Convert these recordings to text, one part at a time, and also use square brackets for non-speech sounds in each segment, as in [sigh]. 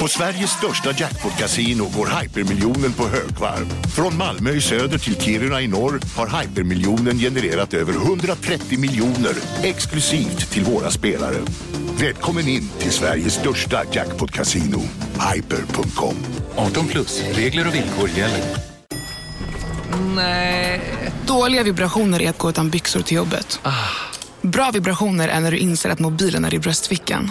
På Sveriges största jackpot-kasino går hypermiljonen på högvarv. Från Malmö i söder till Kiruna i norr har hypermiljonen genererat över 130 miljoner exklusivt till våra spelare. Välkommen in till Sveriges största jackpot-kasino, hyper.com. 18 plus, regler och villkor gäller. Nej. Dåliga vibrationer är att gå utan byxor till jobbet. Bra vibrationer är när du inser att mobilen är i bröstfickan.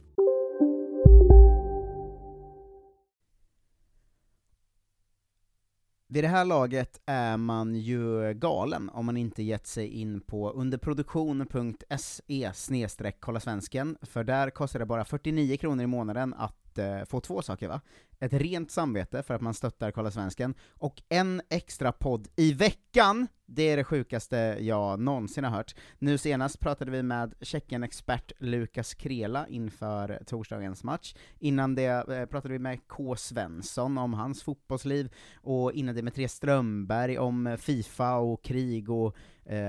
Vid det här laget är man ju galen om man inte gett sig in på underproduktion.se snedstreck kolla svensken, för där kostar det bara 49 kronor i månaden att eh, få två saker va? Ett rent samvete för att man stöttar Kolla Svensken, och en extra podd i veckan! Det är det sjukaste jag någonsin har hört. Nu senast pratade vi med Tjeckien-expert Lukas Krela inför torsdagens match. Innan det eh, pratade vi med K. Svensson om hans fotbollsliv, och innan det med Therese Strömberg om Fifa och krig och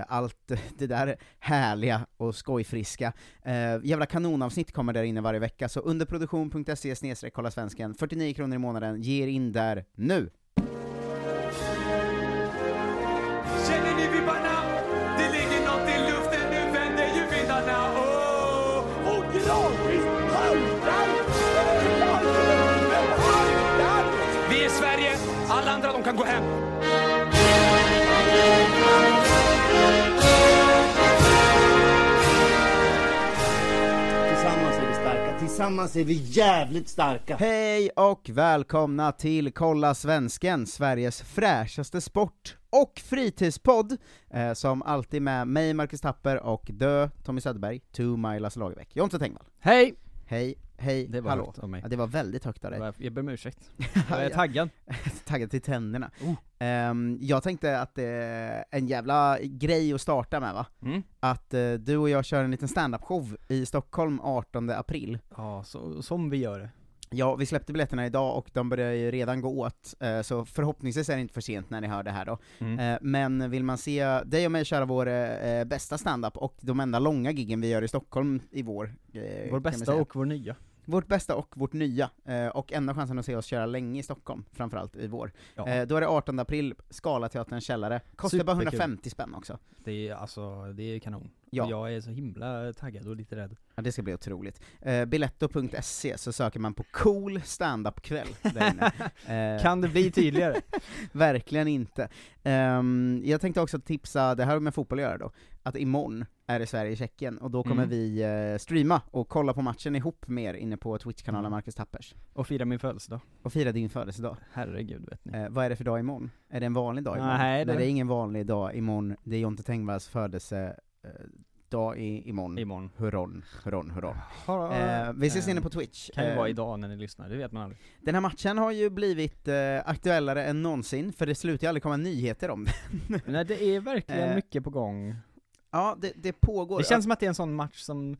allt [laughs] det där härliga och skojfriska. Eh, jävla kanonavsnitt kommer där inne varje vecka, så underproduktion.se snedstreck kolla svensken, 49 kronor i månaden, ge er in där nu! Känner ni vibbarna? Det ligger något i luften, nu vänder ju vindarna. Oh! Och gradvis haltar Vi är Sverige, alla andra de kan gå hem. Tillsammans är vi jävligt starka. Hej och välkomna till Kolla Svensken, Sveriges fräschaste sport och fritidspodd, eh, som alltid med mig Marcus Tapper och dö Tommy Söderberg, to my Lasse Lagerbäck. Jonte Tengvall. Hej! Hej, hej, Det var hallå. högt av mig. Ja, det var väldigt högt av dig. Jag ber om ursäkt. [laughs] Jag är taggad. [laughs] Taggad till tänderna. Oh. Ehm, jag tänkte att det är en jävla grej att starta med va? Mm. Att eh, du och jag kör en liten stand-up-show i Stockholm 18 april. Ja, så, som vi gör det. Ja, vi släppte biljetterna idag och de börjar ju redan gå åt, eh, så förhoppningsvis är det inte för sent när ni hör det här då. Mm. Eh, men vill man se dig och mig köra vår eh, bästa stand-up och de enda långa giggen vi gör i Stockholm i vår, Vår bästa och vår nya. Vårt bästa och vårt nya, eh, och enda chansen att se oss köra länge i Stockholm, framförallt i vår. Ja. Eh, då är det 18 april, Scalateaterns källare, kostar bara Superkul. 150 spänn också. Det är alltså, det är kanon. Ja. Jag är så himla taggad och lite rädd. Ja, det ska bli otroligt. Eh, Biletto.se, så söker man på cool stand-up-kväll där inne. [laughs] Eh, Kan det bli tydligare? [laughs] Verkligen inte. Ehm, jag tänkte också tipsa, det här har med fotboll att göra då, att imorgon är det Sverige-Tjeckien, och då kommer Mm. vi eh, streama och kolla på matchen ihop med er inne på Twitch-kanalen Mm. Marcus Tappers. Och fira min födelsedag. Och fira din födelsedag. Herregud vet ni. Eh, vad är det för dag imorgon? Är det en vanlig dag imorgon? Nej, det- det är ingen vanlig dag imorgon, det är Jonte Tengvalls födelsedag i, imorgon. Imorgon. Hurron, hurron. Ha- Eh, vi ses eh, inne på Twitch. Kan ju Eh, vara idag när ni lyssnar, det vet man aldrig. Den här matchen har ju blivit eh, aktuellare än någonsin, för det slutar ju aldrig komma nyheter om det. Nej det är verkligen [laughs] Eh, mycket på gång. Ja, det, det pågår. Det känns som att det är en sån match som,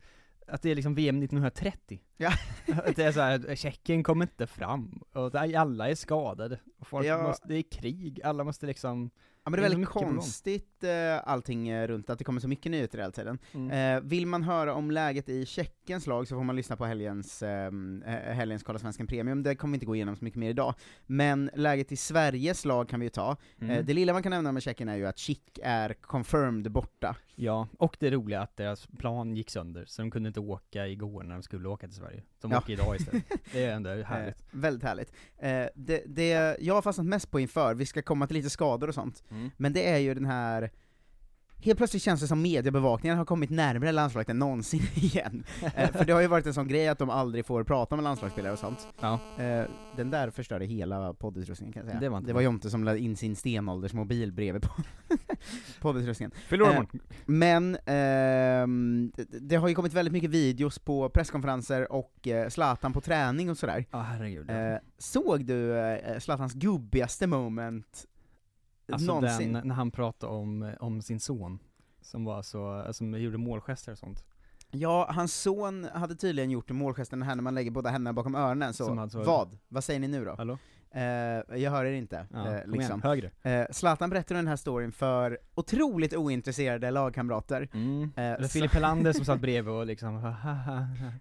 att det är liksom VM 1930. Ja. [laughs] att det är såhär, Tjeckien kommer inte fram, och alla är skadade, och folk Ja. måste, det är krig, alla måste liksom Ja men det är väldigt mycket eh, allting eh, runt, att det kommer så mycket nyheter hela tiden. Mm. Eh, vill man höra om läget i Tjeckiens lag så får man lyssna på helgens, ehm, eh, helgens Kolla Svensken Premium, det kommer vi inte gå igenom så mycket mer idag. Men läget i Sveriges lag kan vi ju ta. Mm. Eh, det lilla man kan nämna med Tjeckien är ju att Chick är confirmed borta. Ja, och det roliga är att deras plan gick sönder, så de kunde inte åka igår när de skulle åka till Sverige. De Ja. åker idag istället. [laughs] Det är ändå härligt. Eh, väldigt härligt. Eh, det, det jag har fastnat mest på inför, vi ska komma till lite skador och sånt, Mm. men det är ju den här helt plötsligt känns det som mediebevakningen har kommit närmare landslaget än någonsin [laughs] igen. eh, för det har ju varit en sån grej att de aldrig får prata med landslagsspelare och sånt. Ja. Eh, den där förstörde hela poddutrustningen kan jag säga. Det var inte det var Jonte som lade in sin stenåldersmobil bredvid på [laughs] poddutrustningen. Eh. Men ehm, det, har ju kommit väldigt mycket videos på presskonferenser och eh, Zlatan på träning och sådär. Ja herregud. Eh, såg du eh, Zlatans gubbigaste moment alltså någonsin? den, när han pratade om, om sin son, som var så, som gjorde målgester och sånt. Ja, hans son hade tydligen gjort målgesten här när man lägger båda händerna bakom öronen, så alltså- vad? Vad säger ni nu då? Hallå? Eh, jag hör er inte, Ja, eh, liksom. igen. Eh, Zlatan berättade den här storyn för otroligt ointresserade lagkamrater. Mm. Eh, Filip Helander som satt [laughs] bredvid och liksom.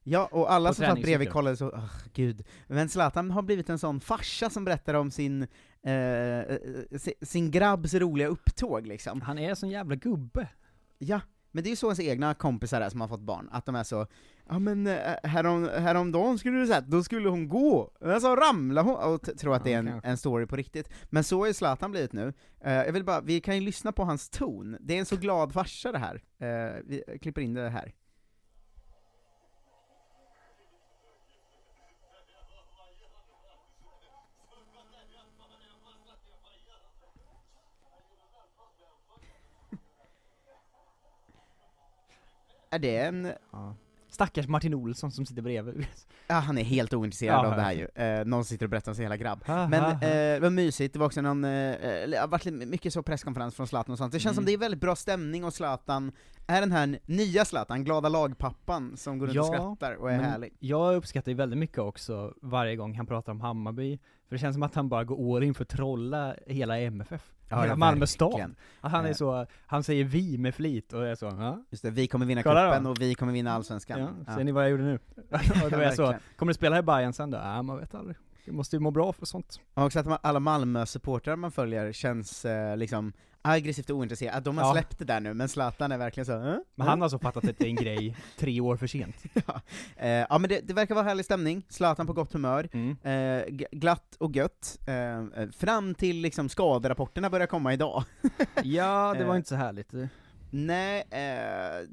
Ja, och alla På som satt bredvid kollade så, oh, gud. Men Zlatan har blivit en sån farsa som berättar om sin, eh, eh, si- sin grabbs roliga upptåg liksom. Han är sån jävla gubbe. Ja, men det är ju så hans egna kompisar är som har fått barn, att de är så Ja men eh, härom, häromdagen skulle du sett, då skulle hon gå, men så ramlade hon, och t- tror att det är en, en story på riktigt. Men så är Zlatan blivit nu. Eh, jag vill bara, vi kan ju lyssna på hans ton, det är en så glad farsa det här. Eh, vi klipper in det här. Är det en Ja. Stackars Martin Olsson som sitter bredvid. Ja, han är helt ointresserad Ja, av det här ju. Eh, någon sitter och berättar om sin hela grabb. Ha, Men ha, eh, det var mysigt, det var också någon, eh, det har varit mycket så presskonferens från Zlatan och sånt. Det känns som Mm. det är väldigt bra stämning och Zlatan är den här nya Zlatan, glada lagpappan som går runt och Ja, skrattar och är härlig. Jag uppskattar ju väldigt mycket också varje gång han pratar om Hammarby, för det känns som att han bara går all in för att trolla hela MFF. Ja, hela ja, Malmö stad. Att han är så, han säger vi med flit och är så, ja. Just det, vi kommer vinna Kolla cupen och vi kommer vinna allsvenskan. ja. Ja. Ser ni vad jag gjorde nu? [laughs] [laughs] och då är jag så, kommer du spela i Bayern sen då? Ja, man vet aldrig. Du måste ju må bra för sånt. Och också att alla Malmö-supportrar man följer känns eh, liksom aggressivt och ointresserade, att de har Ja. släppt det där nu, men Zlatan är verkligen så, eh? Men han har så fattat att det är en grej [laughs] tre år för sent. Eh, ja men det, det verkar vara härlig stämning, Zlatan på gott humör, Mm. eh, glatt och gött, eh, eh, fram till liksom skaderapporterna börjar komma idag. Ja, det var Eh. inte så härligt. Nej, eh,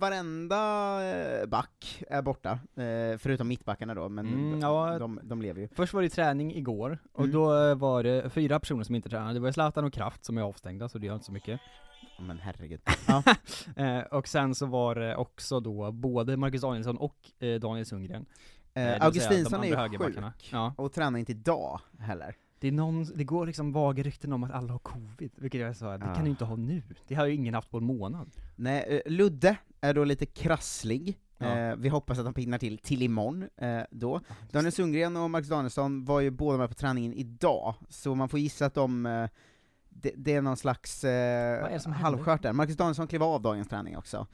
varenda eh, back är borta, eh, förutom mittbackarna då, men Mm, de, ja. de, de lever ju. Först var det träning igår, och Mm. då var det fyra personer som inte tränade. Det var Zlatan och Kraft som är avstängda, så det gör inte så mycket. Men herregud. [laughs] Eh, och sen så var det också då både Marcus Danielsson och eh, Daniel Sundgren. Eh, Augustinsson är ju sjuk, Ja. och tränar inte idag heller. Det, någon, det går liksom vaga rykten om att alla har covid, vilket jag sa, det Ja. kan du inte ha nu. Det har ju ingen haft på en månad. Nej, eh, Ludde är då lite krasslig, Ja. eh, vi hoppas att han pinnar till till imorgon eh, då. Daniel Sundgren och Marcus Danielsson var ju båda med på träningen idag, så man får gissa att de eh, det, det är någon slags eh, halvskört där. Marcus Danielsson klev av dagens träning också.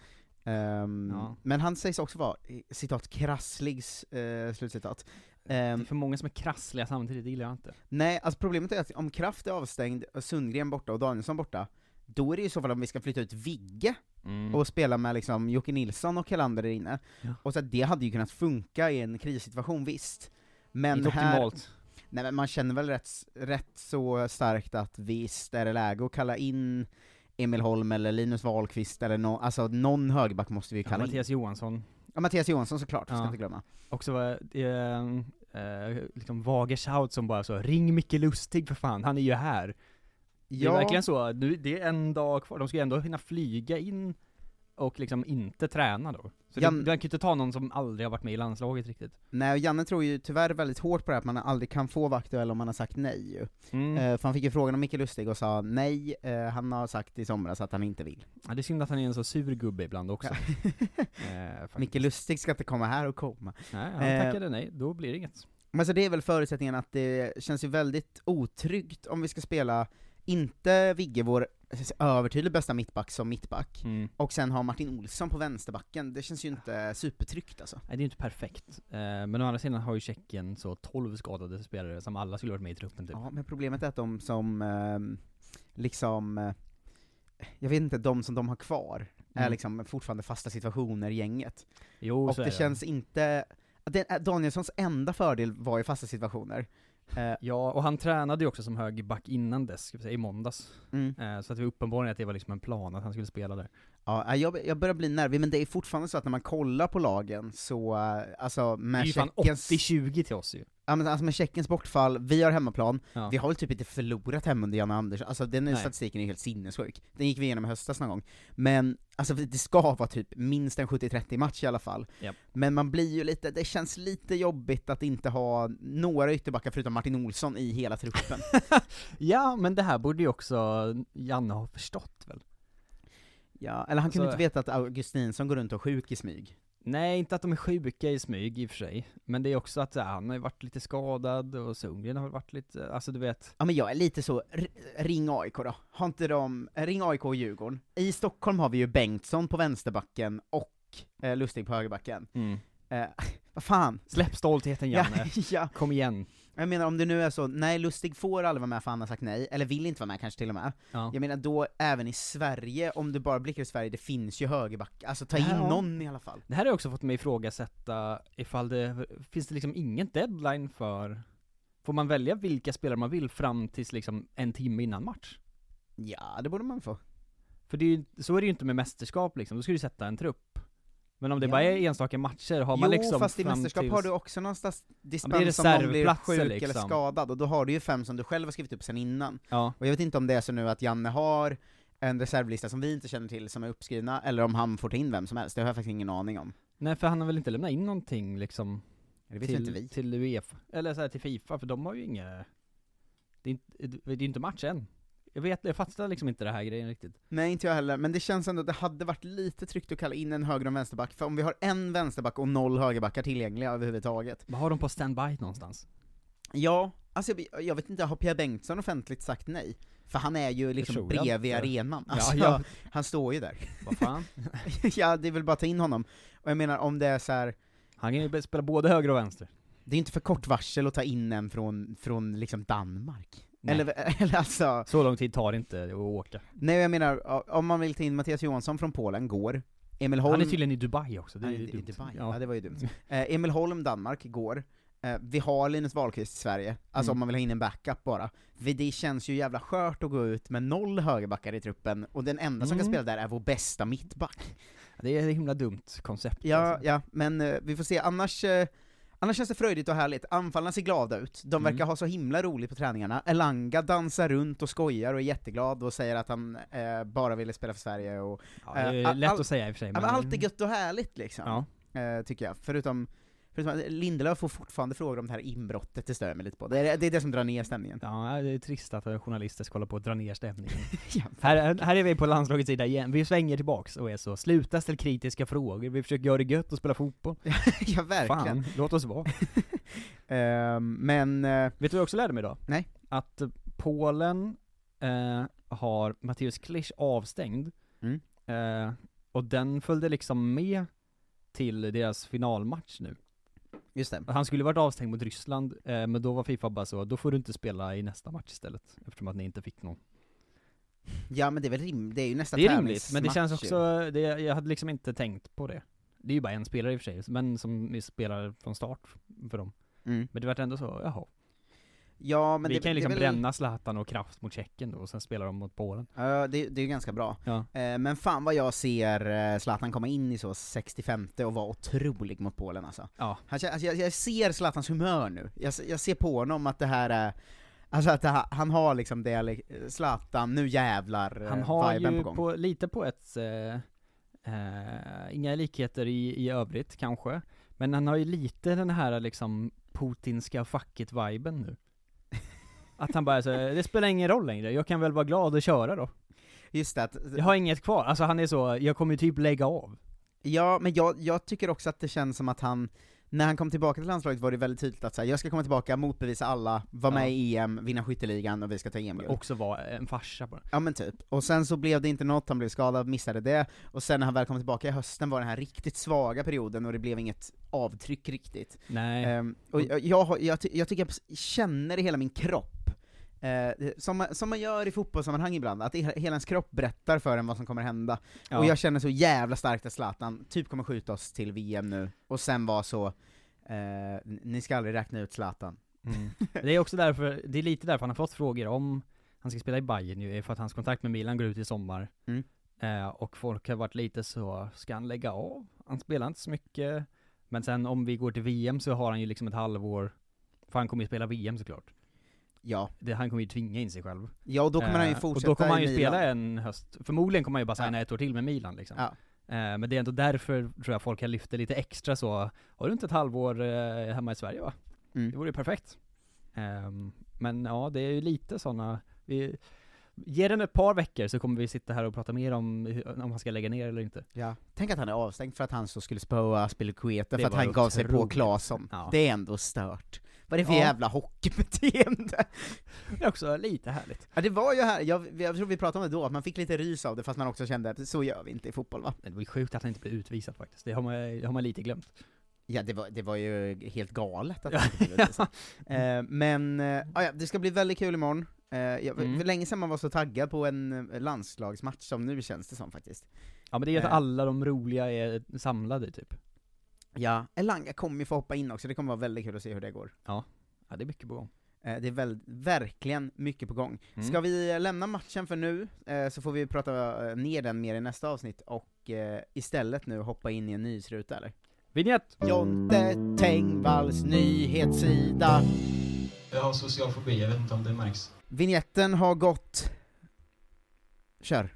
Ehm, Ja. Men han sägs också vara, citat, krasslig, eh, slutcitat. Det Ehm, är för många som är krassliga samtidigt, det gillar jag inte. nej, alltså problemet är att om Kraft är avstängd, och Sundgren borta och Danielsson borta, då är det ju i så fall om vi ska flytta ut Vigge Mm. och spela med liksom Jocke Nilsson och Helander där inne. Ja. Och så att det hade ju kunnat funka i en krissituation, visst. Men inte här, optimalt. nej men man känner väl rätt, rätt så starkt att visst är det läge att kalla in Emil Holm eller Linus Wahlqvist eller no, alltså någon högerback måste vi ju Ja, kalla in. Mattias Johansson. Ja, Mattias Johansson såklart, ska Ja. inte glömma. Också var det, eh, liksom vager shout som bara så, ring Micke Lustig för fan, han är ju här. Det är verkligen så, nu, det är en dag kvar, de ska ju ändå hinna flyga in och liksom inte träna då. Så Jan- det, det kan ju inte ta någon som aldrig har varit med i landslaget riktigt. Nej, och Janne tror ju tyvärr väldigt hårt på det här att man aldrig kan få vara aktuell om man har sagt nej ju. Mm. Eh, för han fick ju frågan om Micke Lustig och sa nej, eh, han har sagt i somras att han inte vill. Ja, det är synd att han är en så sur gubbe ibland också. [laughs] eh. Micke Lustig ska inte komma här och komma. Nej, han Eh, tackade nej, då blir det inget. Men så det är väl förutsättningen att det känns ju väldigt otryggt om vi ska spela, inte Vigge, vår övertydligt bästa mittback som mittback, Mm. och sen ha Martin Olsson på vänsterbacken, det känns ju inte supertryggt alltså. Nej, det är ju inte perfekt. Eh, men å andra sidan har ju Tjeckien så 12 skadade spelare som alla skulle varit med i truppen typ. Ja, men problemet är att de som, ehm, liksom, eh, jag vet inte, de som de har kvar, är Mm. liksom fortfarande fasta situationer i gänget. Jo, och så det är känns inte, det, Danielssons enda fördel var ju fasta situationer. Eh, Ja, och han tränade ju också som högerback innan dess, ska vi säga, i måndags. mm. Eh, så att det var uppenbarligen att det var liksom en plan att han skulle spela där. Ja, jag, jag börjar bli nervig, men det är fortfarande så att när man kollar på lagen så, eh, alltså Det med är ju fan Tjeckiens, 80-20 till oss ju. ja, men alltså med Tjeckiens bortfall, vi har hemmaplan, Ja. vi har väl typ inte förlorat hemma under Janne Andersson, alltså den Nej. statistiken är ju helt sinnessjuk. Den gick vi igenom i höstas någon gång. Men, alltså det ska vara typ minst en 70-30 match i alla fall. Japp. Men man blir ju lite, det känns lite jobbigt att inte ha några ytterbackar förutom Martin Olsson i hela truppen. [laughs] Ja, men det här borde ju också Janne ha förstått väl? Ja, eller han kunde Alltså- inte veta att Augustinsson går runt och är sjuk i smyg. Nej, inte att de är sjuka i smyg i och för sig, men det är också att så han har ju varit lite skadad och Sundgren har varit lite, alltså du vet Ja men jag är lite så, ring AIK då. Har inte de, eh, ring AIK och Djurgården. I Stockholm har vi ju Bengtsson på vänsterbacken och eh, Lustig på högerbacken. Eh, [laughs] vad fan? Släpp stoltheten Ja, Janne, [laughs] ja. kom igen. Jag menar om det nu är så, nej Lustig får aldrig vara med för han har sagt nej, eller vill inte vara med kanske till och med. Ja. Jag menar då, även i Sverige, om du bara blickar i Sverige, det finns ju högerback, alltså ta in Ja. någon i alla fall. Det här har också fått mig ifrågasätta ifall det, finns det liksom ingen deadline för Får man välja vilka spelare man vill fram tills liksom en timme innan match? Ja, det borde man få. För det är ju, så är det ju inte med mästerskap liksom, då ska du sätta en trupp Men om det Ja. bara är enstaka matcher, har man jo, liksom fast i mästerskap tills... har du också någonstans dispens om någon blir sjuk eller liksom. skadad, och då har du ju fem som du själv har skrivit upp sen innan. Ja, Och jag vet inte om det är så nu att Janne har en reservlista som vi inte känner till som är uppskrivna, eller om han får ta in vem som helst, det har jag faktiskt ingen aning om. nej för han har väl inte lämnat in någonting liksom Det vet till, inte vi. till Uefa, eller så här, till Fifa, för de har ju inga Det är inte, det är ju inte match än Jag vet, jag fattar liksom inte det här grejen riktigt Nej, inte jag heller, men det känns ändå att det hade varit lite tryggt att kalla in en höger och en vänsterback, för om vi har en vänsterback och noll högerbackar tillgängliga överhuvudtaget. Vad har de på standby någonstans? Ja, alltså jag, jag vet inte, har Pierre Bengtsson offentligt sagt nej? För han är ju liksom bredvid arenan, Ja, alltså, ja. [laughs] han står ju där. Vad fan? [laughs] ja, det är väl bara att ta in honom. Och jag menar, om det är så här. Han kan ju spela både höger och vänster det är inte för kort varsel att ta in en från, från liksom Danmark. Nej. Eller, [laughs] eller alltså, Så lång tid tar det inte att åka nej jag menar, om man vill ta in Mattias Johansson från Polen, går. Emil Holm... Han är tydligen i Dubai också, det är ju i dumt. Dubai. Ja. Ja. det var ju dumt. [laughs] Eh, Emil Holm, Danmark, går. Eh, vi har Linus Wahlqvist i Sverige, alltså Mm. om man vill ha in en backup bara. Det känns ju jävla skört att gå ut med noll högerbackar i truppen, och den enda som kan Mm. spela där är vår bästa mittback. Det är ett himla dumt koncept Ja, alltså. ja, men eh, vi får se, annars eh, Annars känns det fröjdigt och härligt, anfallarna ser glada ut, de Mm. verkar ha så himla roligt på träningarna, Elanga dansar runt och skojar och är jätteglad och säger att han eh, bara ville spela för Sverige och Ja, det är Eh, lätt all- att säga i och för sig men allt är gött och härligt liksom. Ja. eh, tycker jag. Förutom, förutom att Lindelöf får fortfarande frågor om det här inbrottet, det stör jag mig lite på. Det är det, är det som drar ner stämningen. Ja, det är trist att journalister ska hålla på och dra ner stämningen. [laughs] Ja. här, här är vi på landslagets sida igen, vi svänger tillbaks och är så, sluta ställ kritiska frågor, vi försöker göra det gött och spela fotboll. [laughs] ja, verkligen. Fan, låt oss vara. [laughs] Ehm, men, eh, Vet du vad jag också lärde mig idag? Nej. Att Polen eh, har Matteus Klisch avstängd, Mm. eh, och den följde liksom med till deras finalmatch nu. Just det. Han skulle varit avstängd mot Ryssland, eh, men då var Fifa bara så, då får du inte spela i nästa match istället, eftersom att ni inte fick någon. Ja men det är väl rim, det är ju nästa Det är rimligt, men det känns också, det, jag hade liksom inte tänkt på det. Det är ju bara en spelare i och för sig, men som spelar från start för dem. Mm. Men det vart ändå så, jaha. Ja men vi det, kan ju liksom väl, bränna Zlatan och Kraft mot Tjeckien då, och sen spelar de mot Polen. Ja, det, det är ju ganska bra. Ja. Eh, men fan vad jag ser eh, Zlatan komma in i så 65 och vara otrolig mot Polen alltså. Ja. Han, alltså jag, jag ser Zlatans humör nu, jag, jag ser på honom att det här är Alltså att han har liksom det, Zlatan, nu jävlar Han eh, har viben ju på gång. på, lite på ett, eh, eh, inga likheter i, i övrigt kanske, men han har ju lite den här liksom putinska facket-viben nu. Att han bara så, det spelar ingen roll längre, jag kan väl vara glad och köra då. Just det, att, Jag har inget kvar, alltså han är så, jag kommer ju typ lägga av. ja men jag, jag tycker också att det känns som att han när han kom tillbaka till landslaget var det väldigt tydligt att så här, jag ska komma tillbaka, motbevisa alla, vara med i EM, vinna skytteligan och vi ska ta EM-guld. Också vara en farsa bara. Ja men typ. Och sen så blev det inte något, han blev skadad, missade det, och sen när han väl kom tillbaka i hösten var den här riktigt svaga perioden och det blev inget avtryck riktigt. Nej. Ehm, och jag, jag, jag, jag tycker jag känner i hela min kropp, eh, som, man- som man gör i fotbollssammanhang ibland, att hela ens kropp berättar för en vad som kommer hända. Ja. Och jag känner så jävla starkt att Zlatan typ kommer skjuta oss till VM nu, och sen var så, eh, ni ska aldrig räkna ut Zlatan. Mm. [laughs] Det är också därför, det är lite därför han har fått frågor om han ska spela i Bayern ju, för att hans kontrakt med Milan går ut i sommar. Mm. Eh, och folk har varit lite så, ska han lägga av? Han spelar inte så mycket. Men sen om vi går till VM så har han ju liksom ett halvår, för han kommer ju spela VM såklart. Ja. Det, han kommer ju tvinga in sig själv. Ja, och då kommer han ju Eh, fortsätta Och då kommer han ju spela Milan. en höst, förmodligen kommer han ju bara signa Ja. ett år till med Milan liksom. Ja. Eh, men det är ändå därför, tror jag, folk har lyft det lite extra så, har du inte ett halvår eh, hemma i Sverige va? Mm. Det vore ju perfekt. Ehm, men ja, det är ju lite sådana, vi, ge den ett par veckor så kommer vi sitta här och prata mer om om han ska lägga ner eller inte. Ja. Tänk att han är avstängd för att han så skulle spöa Spilicueta för att han gav sig på. Claesson. Ja. Det är ändå stört. Vad är det för Ja. jävla hockeybeteende? [laughs] Det är också lite härligt. Ja det var ju här, jag, jag tror vi pratade om det då, att man fick lite rys av det fast man också kände att så gör vi inte i fotboll va? Det var ju sjukt att han inte blev utvisad faktiskt, det har man, det har man lite glömt. Ja det var, det var ju helt galet att utvisad. [laughs] eh, Men, eh, ah, ja, det ska bli väldigt kul imorgon. Eh, jag, Mm. För länge sedan man var så taggad på en eh, landslagsmatch som nu känns det som faktiskt. Ja men det är ju att Eh. alla de roliga är samlade typ. Ja, Elanga kommer ju få hoppa in också, det kommer vara väldigt kul att se hur det går. Ja, det är mycket på gång. Eh, Det är väl, verkligen mycket på gång. Mm. Ska vi eh, lämna matchen för nu, eh, så får vi prata ner den mer i nästa avsnitt, och eh, istället nu hoppa in i en nyhetsruta eller? Vignett! Jonte Tengvalls nyhetssida. Jag har social fobi, jag vet inte om det märks. Vignetten har gått... Kör.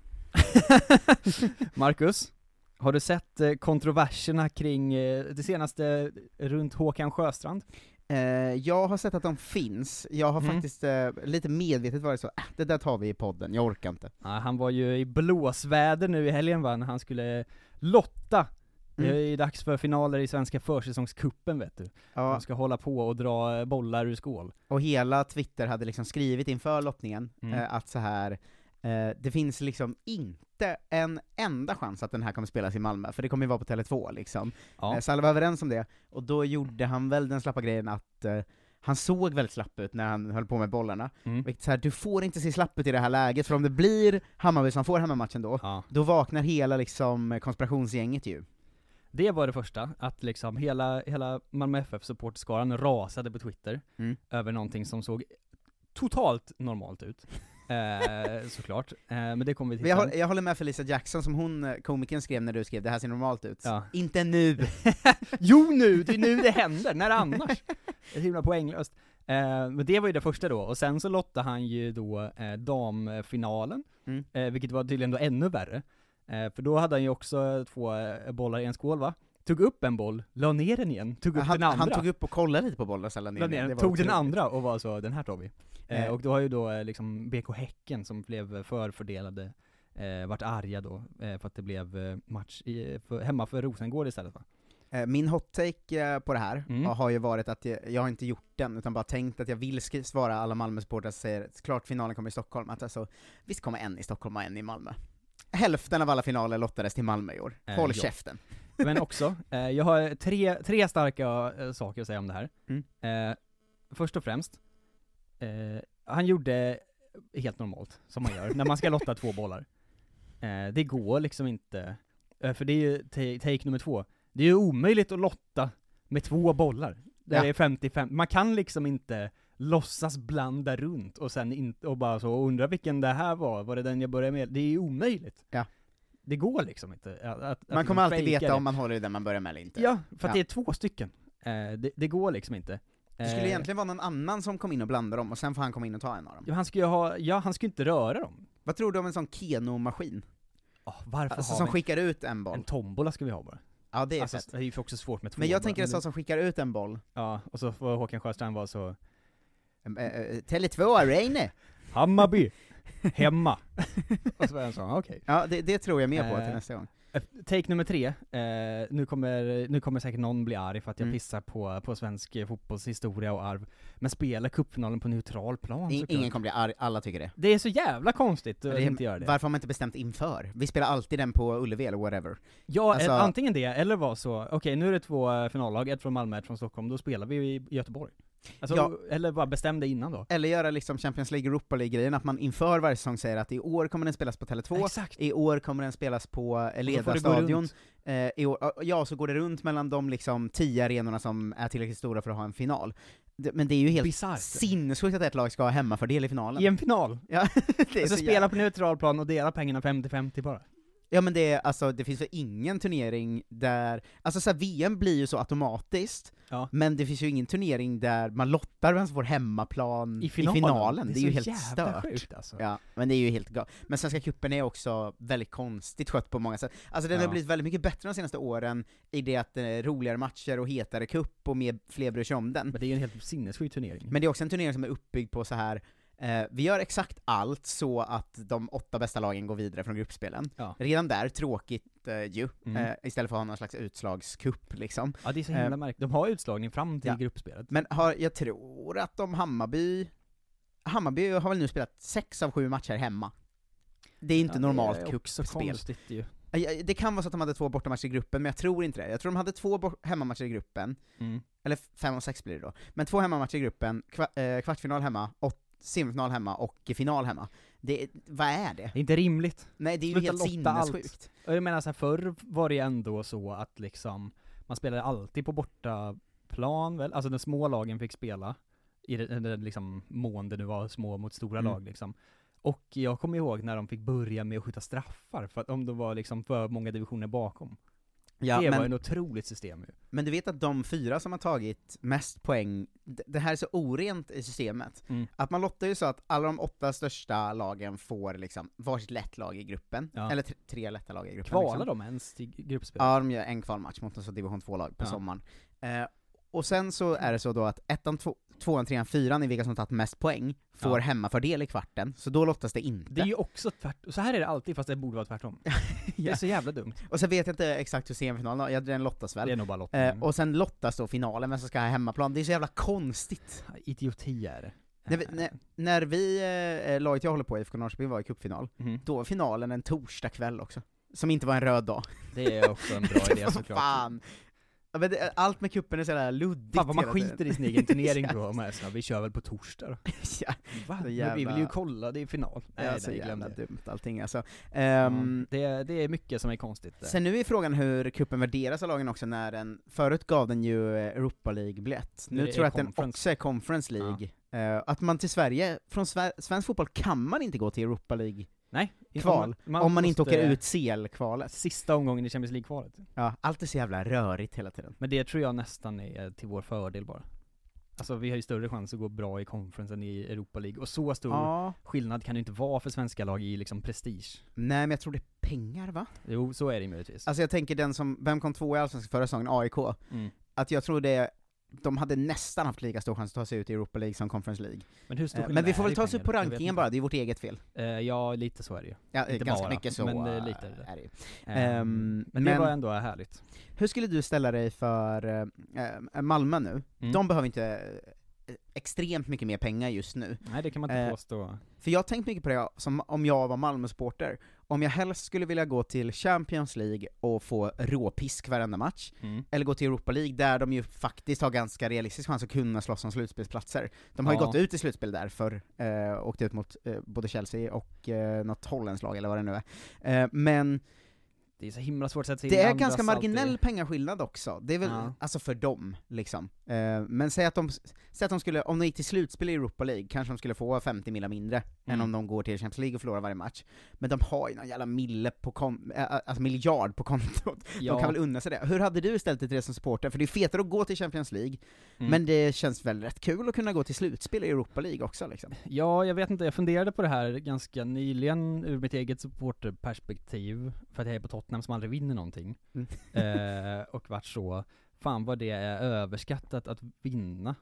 [laughs] Marcus, har du sett eh, kontroverserna kring eh, det senaste runt Håkan Sjöstrand? Eh, jag har sett att de finns, jag har Mm. faktiskt lite medvetet varit så, äh, det där tar vi i podden, jag orkar inte. Ja, han var ju i blåsväder nu i helgen va, när han skulle lotta. Det Mm. är ju dags för finaler i Svenska försäsongskuppen vet du. Ja, De ska hålla på och dra bollar ur skål. och hela Twitter hade liksom skrivit inför lottningen, Mm. eh, att så här eh, det finns liksom inte en enda chans att den här kommer spelas i Malmö, för det kommer ju vara på Tele2 liksom. Ja. Eh, Så alla var överens om det, och då gjorde han väl den slappa grejen att eh, han såg väldigt slapp ut när han höll på med bollarna. Mm. Vilket så här, du får inte se slapp ut i det här läget, för om det blir Hammarby som får hemmamatchen då, Ja. då vaknar hela liksom konspirationsgänget ju. Det var det första, att liksom hela, hela Malmö FF-supporterskaran rasade på Twitter Mm. över någonting som såg totalt normalt ut. Eh, såklart. Eh, men det kommer vi till jag, sen. håll- jag håller med Felicia Jackson som hon, eh, komikern skrev när du skrev 'det här ser normalt ut' Ja. Inte nu! [laughs] Jo nu, det är nu det händer, när annars? Det är himla poänglöst. Eh, men det var ju det första då, och sen så lottade han ju då eh, damfinalen, Mm. eh, vilket var tydligen då ännu värre. För då hade han ju också två bollar i en skål va? Tog upp en boll, la ner den igen, tog upp Han, den andra. han tog upp och kollade lite på bollen och sen la ner la ner, den, tog den andra och var så, den här tar vi. Eh, Eh. och då har ju då eh, liksom BK Häcken som blev förfördelade, eh, vart arga då, eh, för att det blev eh, match i, för, hemma för Rosengård istället va? Min hot take eh, på det här Mm. har ju varit att jag, jag har inte gjort den, utan bara tänkt att jag vill svara alla Malmö-supportrar som säger klart finalen kommer i Stockholm, att alltså, visst kommer en i Stockholm och en i Malmö. Hälften av alla finaler lottades till Malmö i år. Håll ja. käften. Men också, eh, jag har tre, tre starka eh, saker att säga om det här. Mm. Eh, först och främst, eh, han gjorde helt normalt, som man gör, när man ska lotta två bollar. Eh, det går liksom inte, eh, för det är ju ta- take nummer två, det är ju omöjligt att lotta med två bollar. Där Ja. det är 55, man kan liksom inte låtsas blanda runt och sen inte, och bara så undra vilken det här var, var det den jag började med? Det är ju omöjligt. Ja. Det går liksom inte. Att, att Man kommer alltid veta det. om man håller i den man börjar med eller inte. Ja, för att Ja. det är två stycken. Eh, det, det går liksom inte. Det skulle Eh, egentligen vara någon annan som kom in och blandade dem, och sen får han komma in och ta en av dem. Ja, han ska ju ha, ja han ju inte röra dem. Vad tror du om en sån Keno-maskin? Oh, varför Alltså som skickar ut en boll? en tombola ska vi ha bara? Ja, det är alltså, fett. det är ju också svårt med två Men jag bara. tänker en sån som skickar ut en boll. Ja, och så får Håkan Sjöstrand vara så, Eh, eh, Tele2 Reine! Hammarby, hemma. [laughs] och så var jag så, okej. Ja, det, det tror jag mer på Eh, till nästa gång. Eh, Take nummer tre, eh, nu, kommer, nu kommer säkert någon bli arg för att jag Mm. pissar på, på svensk eh, fotbollshistoria och arv, men spela cupfinalen på neutral plan In, ingen kommer bli arg, alla tycker det. Det är så jävla konstigt att inte göra det. Varför har man inte bestämt inför? Vi spelar alltid den på Ullevi eller whatever. Ja, Alltså- eh, antingen det, eller var så, okej nu är det två eh, finallag, ett från Malmö, ett från Stockholm, då spelar vi i Göteborg. Alltså, Ja. eller bara bestäm det innan då. Eller göra liksom Champions League Europa League-grejen, att man inför varje säsong säger att i år kommer den spelas på Tele2, Exakt. i år kommer den spelas på eh, Och då får Leda det gå stadion, runt. eh, i år, ja så går det runt mellan de liksom tio arenorna som är tillräckligt stora för att ha en final. men det är ju helt sinnessjukt att ett lag ska ha hemmafördel i finalen. I en final! Ja, [laughs] det är Alltså så spela på neutral plan och dela pengarna 50-50 bara. Ja men det är, alltså, det finns väl ingen turnering där, alltså så här, VM blir ju så automatiskt, Ja. men det finns ju ingen turnering där man lottar vem som får hemmaplan I finalen. Det, Det är är ju helt stört. sjukt, alltså. Ja, men det är ju helt galet. Men Svenska cupen är också väldigt konstigt skött på många sätt. Alltså den har Ja. blivit väldigt mycket bättre de senaste åren i det att det är roligare matcher och hetare cup och mer, fler bryr sig om den. Men det är ju en helt sinnessjuk turnering. Men det är också en turnering som är uppbyggd på så här. Eh, vi gör exakt allt så att de åtta bästa lagen går vidare från gruppspelen. Ja. Redan där, tråkigt eh, ju, Mm. eh, istället för att ha någon slags utslagscup liksom. Ja det är så himla Eh, märkligt. De har utslagning fram till ja. gruppspelet. Men har, jag tror att de Hammarby, Hammarby har väl nu spelat sex av sju matcher hemma. Det är inte Ja, normalt Det är också konstigt ju. Det kan vara så att de hade två bortamatcher i gruppen, men jag tror inte det. Jag tror de hade två hemmamatcher i gruppen, Mm. eller fem och sex blir det då. Men två hemmamatcher i gruppen, kva, eh, kvartsfinal hemma, semifinal hemma och final hemma. Det, vad är det? Det är inte rimligt. Nej, det är ju Sluta helt allt. sinnessjukt. Och jag menar så här, förr var det ju ändå så att liksom, man spelade alltid på bortaplan väl, alltså de små lagen fick spela, i den liksom mån det nu var små mot stora Mm. lag liksom. Och jag kommer ihåg när de fick börja med att skjuta straffar, för att om de var liksom för många divisioner bakom. Ja, det var men, en otroligt system ju. men du vet att de fyra som har tagit mest poäng, det här är så orent i systemet, Mm. att man lottar ju så att alla de åtta största lagen får liksom varsitt lätt lag i gruppen, Ja. eller tre, tre lätta lag i gruppen. Kvalar liksom. de ens till gruppspel? Ja, de gör en kvalmatch mot en division 2-lag på Ja. sommaren. Eh, och sen så är det så då att ettan, två, tvåan, trean, fyran är vilka som tagit mest poäng, får Ja. hemmafördel i kvarten, så då lottas det inte. Det är ju också tvärt, så här är det alltid fast det borde vara tvärtom. [laughs] Det är så jävla dumt. Och sen vet jag inte exakt hur semifinalen, ja den lottas väl. Det är nog bara lottning. Eh, och sen lottas då finalen, vem som ska ha hemmaplan. Det är så jävla konstigt. Idioti är det. När vi, när, när vi eh, laget jag håller på, IFK Norrköping, var i cupfinal, Mhm. då var finalen en torsdag kväll också. Som inte var en röd dag. Det är också en bra [laughs] idé såklart. Fan! Ja, men det, allt med kuppen är så jävla luddigt Fan vad man hela tiden. skiter i sin egen turnering [laughs] Ja. då, men så, vi kör väl på torsdag då. [laughs] ja, Va? Så Men jävla- vi vill ju kolla, det är final. Nej, ja, så nej, jävla det. dumt allting alltså. Ja, Ehm, det, det är mycket som är konstigt. där. Sen nu är frågan hur kuppen värderas av lagen också när den, förut gav den ju eh, Europa League-biljett, Nu det tror jag att den Conference. också är Conference League. Eh, att man till Sverige, från Sver svensk fotboll kan man inte gå till Europa League Nej, kval, om man, inte måste- åker ut CL-kvalet. Sista omgången i Champions League-kvalet. Ja, allt är så jävla rörigt hela tiden. Men det tror jag nästan är till vår fördel bara. Alltså vi har ju större chans att gå bra i conference än i Europa League, och så stor Ja, skillnad kan det inte vara för svenska lag i liksom prestige. nej men jag tror det är pengar va? Jo, så är det möjligtvis. Alltså jag tänker den som, vem kom två i Allsvenskan förra säsongen, AIK? Mm. Att jag tror det, de hade nästan haft lika stor chans att ta sig ut i Europa League som Conference League. Men hur stor Eh, Men vi får väl ta oss upp på rankingen bara, det är vårt eget fel. Eh, ja, lite så är det ju. Ja, Inte ganska bara, mycket så men, eh, eh, lite är det. är det ju. Ehm, men det men- var ändå härligt. Hur skulle du ställa dig för eh, Malmö nu? Mm. De behöver inte extremt mycket mer pengar just nu. Nej, det kan man inte Eh, påstå. För jag har tänkt mycket på det som om jag var Malmö-supporter. Om jag helst skulle vilja gå till Champions League och få råpisk varenda match, Mm. eller gå till Europa League där de ju faktiskt har ganska realistisk chans att kunna slåss om slutspelsplatser. De har ju Ja. gått ut i slutspel där för eh, åkt ut mot eh, både Chelsea och eh, något holländskt lag eller vad det nu är. Eh, men Det är så himla svårt att sätta sig det in i är andras ganska marginell alltid. pengaskillnad också, det är väl, Ja. alltså för dem, liksom. Eh, men säg att de, säg att de skulle, om de gick till slutspel i Europa League, kanske de skulle få 50 millar mindre, än Mm. om de går till Champions League och förlorar varje match. Men de har ju någon jävla mille på kon- äh, alltså miljard på kontot, de kan väl unna sig det. Hur hade du ställt dig till det som supporter? För det är fetare att gå till Champions League, Mm. men det känns väl rätt kul att kunna gå till slutspel i Europa League också liksom. Ja, jag vet inte, jag funderade på det här ganska nyligen ur mitt eget supporterperspektiv, för att jag är på Tottenham som aldrig vinner någonting. Mm. [laughs] Eh, och vart så, fan vad det är överskattat att vinna.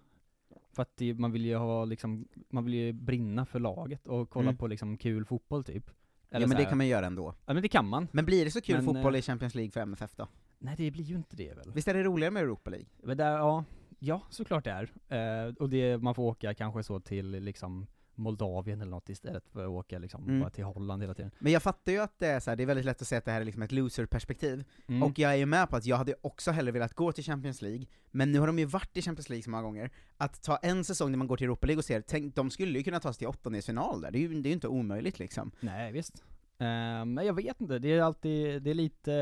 För att det, man vill ju ha liksom, man vill ju brinna för laget och kolla Mm. på liksom kul fotboll typ. ja Eller men så det kan man göra ändå. Ja men det kan man. Men blir det så kul Men, fotboll eh, i Champions League för MFF då? Nej det blir ju inte det väl? Visst är det roligare med Europa League? Men där, ja, ja såklart det är. Eh, och det, man får åka kanske så till liksom Moldavien eller något istället för att åka liksom Mm. bara till Holland hela tiden. Men jag fattar ju att det är så här, det är väldigt lätt att säga att det här är liksom ett loser-perspektiv, Mm. och jag är ju med på att jag hade också hellre velat gå till Champions League, men nu har de ju varit i Champions League så många gånger, att ta en säsong när man går till Europa League och ser, tänk, de skulle ju kunna ta sig till åttondelsfinal där, det är ju det är inte omöjligt liksom. Nej visst. Eh, men jag vet inte, det är alltid, det är lite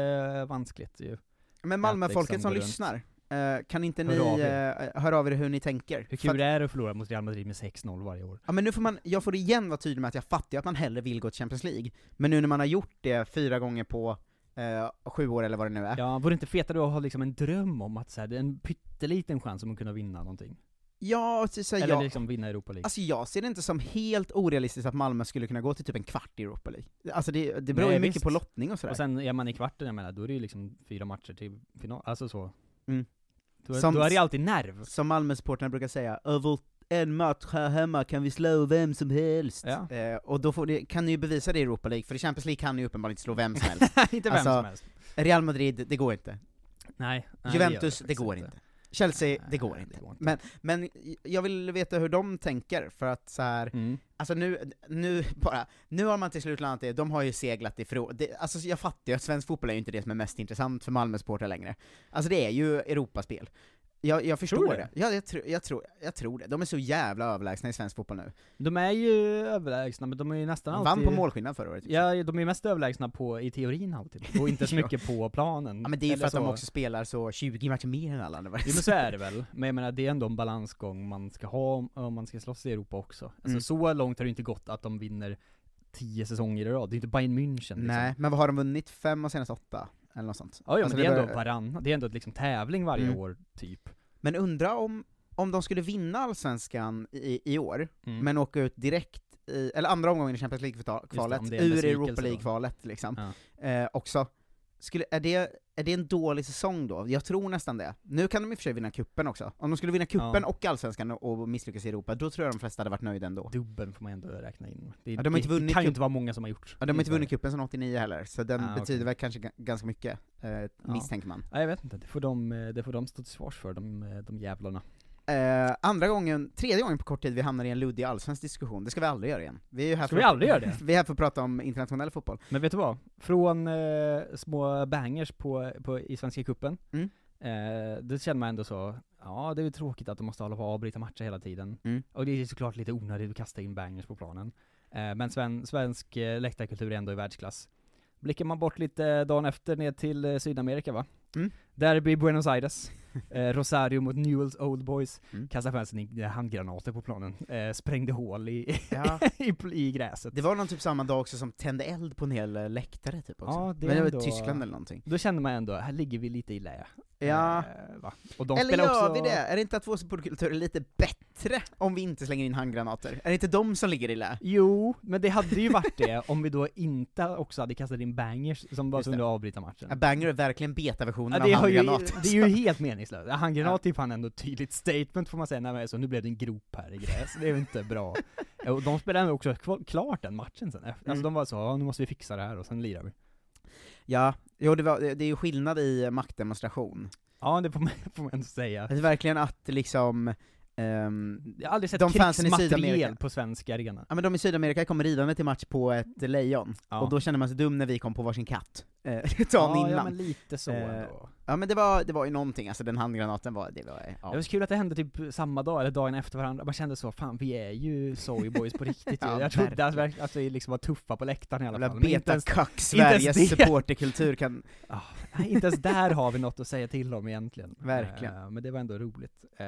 uh, vanskligt ju. Men Malmöfolket liksom som lyssnar, Eh, kan inte Hör ni av eh, höra av er hur ni tänker? Hur För att- kul är det att förlora mot Real Madrid med 6-0 varje år? Ja men nu får man, jag får igen vara tydlig med att jag fattar att man hellre vill gå till Champions League, men nu när man har gjort det fyra gånger på eh, sju år eller vad det nu är. Ja, vore det inte fetare att ha liksom en dröm om att så här, det är en pytteliten chans om att kunna vinna någonting? Ja, så, så, Eller jag, liksom vinna Europa League? alltså jag ser det inte som helt orealistiskt att Malmö skulle kunna gå till typ en kvart i Europa League. Alltså det, det beror Nej, ju mycket visst. på lottning och sådär. och sen är man i kvarten, jag menar, då är det ju liksom fyra matcher till final, alltså så. Mm. Då, Som- då är det alltid nerv. Som Malmösupportrarna brukar säga, över en match här hemma kan vi slå vem som helst. Ja. Eh, och då ni, kan ni ju bevisa det i Europa League, för i Champions League kan ni ju uppenbarligen inte slå vem som helst. [laughs] inte vem Alltså, som helst. Real Madrid, det går inte. Nej. nej, Juventus, det, faktiskt går inte. Chelsea, det går det inte. går inte. Men, men jag vill veta hur de tänker, för att så här. Mm. alltså nu, nu bara, nu har man till slut landat i, de har ju seglat ifrån, det, alltså jag fattar ju att svensk fotboll är ju inte det som är mest intressant för Malmö-supportrar längre. Alltså det är ju Europaspel. Jag, jag förstår Tror det. det? Ja, jag, tror- jag, tror, jag tror det. De är så jävla överlägsna i svensk fotboll nu. De är ju överlägsna, men de är ju nästan De alltid... vann på målskillnad förra året. Ja, de är mest överlägsna på, i teorin alltid, och inte så [laughs] Ja. mycket på planen. Ja, men det är ju för att de så. också spelar så 20 matcher mer än alla andra. Jo men så är det [laughs] väl, men jag menar det är ändå en balansgång man ska ha om, man ska slåss i Europa också. Alltså Mm. så långt har det inte gått att de vinner tio säsonger i rad, det är inte Bayern München liksom. Nej, men vad har de vunnit? Fem och senast åtta? Eller något sånt. Ja, ja Alltså, men det är ändå bör- varann, det är ändå liksom tävling varje Mm. år, typ. Men undra om, om de skulle vinna Allsvenskan i, i år, Mm. men åka ut direkt i, eller andra omgången i Champions League-kvalet, ur Europa. League-kvalet liksom, Ja. eh, också. Skulle, är, det, är det en dålig säsong då? Jag tror nästan det. Nu kan de i och för sig vinna kuppen också. Om de skulle vinna kuppen Ja. och Allsvenskan och, och misslyckas i Europa, då tror jag de flesta hade varit nöjda ändå. Dubbeln får man ändå räkna in. Det, Ja, de har inte vunnit det kan ju inte vara många som har gjort. Ja, de har inte vunnit kuppen sedan 89 heller, så den Ah, betyder okej. väl kanske ga- ganska mycket, eh, Ja. misstänker man. Ja, jag vet inte, det får de, eh, det får de stå till svars för, de, eh, de jävlarna. Eh, andra gången, tredje gången på kort tid vi hamnar i en luddig allsvensk diskussion, det ska vi aldrig göra igen. Vi är här Ska för vi aldrig göra det? [laughs] vi är här för att prata om internationell fotboll. Men vet du vad? Från eh, små bangers på, på, i Svenska Cupen, Mm. eh, det känner man ändå så, ja det är tråkigt att de måste hålla på och avbryta matcher hela tiden. Mm. Och det är såklart lite onödigt att kasta in bangers på planen. Eh, men sven, svensk eh, läktarkultur är ändå i världsklass. Blickar man bort lite dagen efter ner till eh, Sydamerika va? Mm. Derby Buenos Aires, [laughs] eh, Rosario mot Newells Old Boys, Mm. kastade fansen in handgranater på planen, eh, sprängde hål i, Ja. [laughs] i, i gräset. Det var någon typ samma dag också som tände eld på en hel eh, läktare typ också. Ja, det Men det var ändå- Tyskland eller någonting. Då känner man ändå, här ligger vi lite i lä. Ja. Eh? Och de eller gör också... vi det? Är det inte att vår supportkultur är lite bättre om vi inte slänger in handgranater? Är det inte de som ligger i lä? Jo, men det hade ju varit det om vi då inte också hade kastat in bangers som bara kunde avbryta matchen. Ja, Banger är verkligen betaversionen Ja, av har ju, handgranat. det är ju helt meningslöst. Handgranat är fan ändå ett tydligt statement får man säga, när man är så, nu blev det en grop här i gräs, det är ju inte bra. [laughs] Och de spelade också klart den matchen sen, alltså Mm. de var så, ja, nu måste vi fixa det här och sen lirar vi. Ja, jo det, var, det är ju skillnad i maktdemonstration. Ja, det får man, [laughs] får man ändå säga. Det är verkligen att liksom, ehm, Jag har aldrig sett de fansen i krigsmateriel Sydamerika, på svensk arena. ja men de i Sydamerika kom ridande till match på ett lejon, Ja. och då kände man sig dum när vi kom på varsin katt, [laughs] dagen ja, innan. Ja, men lite så Eh, ändå. Ja men det var, det var ju någonting, alltså den handgranaten var, det var, Det ja. var så kul att det hände typ samma dag, eller dagen efter varandra, man kände så, fan vi är ju Soyboys på riktigt ju. [laughs] Ja, Jag trodde att, verkligen. att vi liksom var tuffa på läktaren i alla fall. Betakack Sveriges det. supporterkultur kan, [laughs] ah, nej, inte ens där har vi något att säga till om egentligen. Verkligen. Eh, men det var ändå roligt. Eh,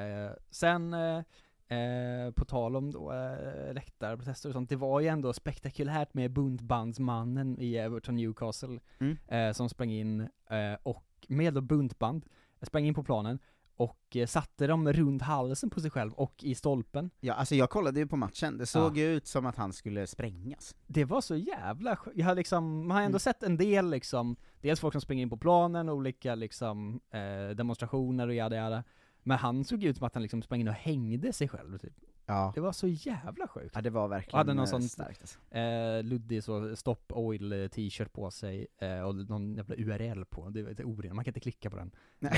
sen, eh, eh, på tal om då eh, läktarprotester och sånt, det var ju ändå spektakulärt med buntbandsmannen i Everton Newcastle, Mm. eh, som sprang in, eh, och med buntband, sprang in på planen, och eh, satte dem runt halsen på sig själv och i stolpen. ja alltså jag kollade ju på matchen, det såg ju ut som att han skulle sprängas. Det var så jävla jag har liksom, man har ändå Mm. sett en del liksom, dels folk som springer in på planen, olika liksom, eh, demonstrationer och jada jada. Men han såg ut som att han liksom sprang in och hängde sig själv typ. Ja. Det var så jävla sjukt. Ja det var verkligen hade någon eh, sån- starkt alltså. Eh, luddig så Stop Oil eh, t-shirt på sig, eh, och någon jävla URL på, det är orimligt, man kan inte klicka på den [laughs]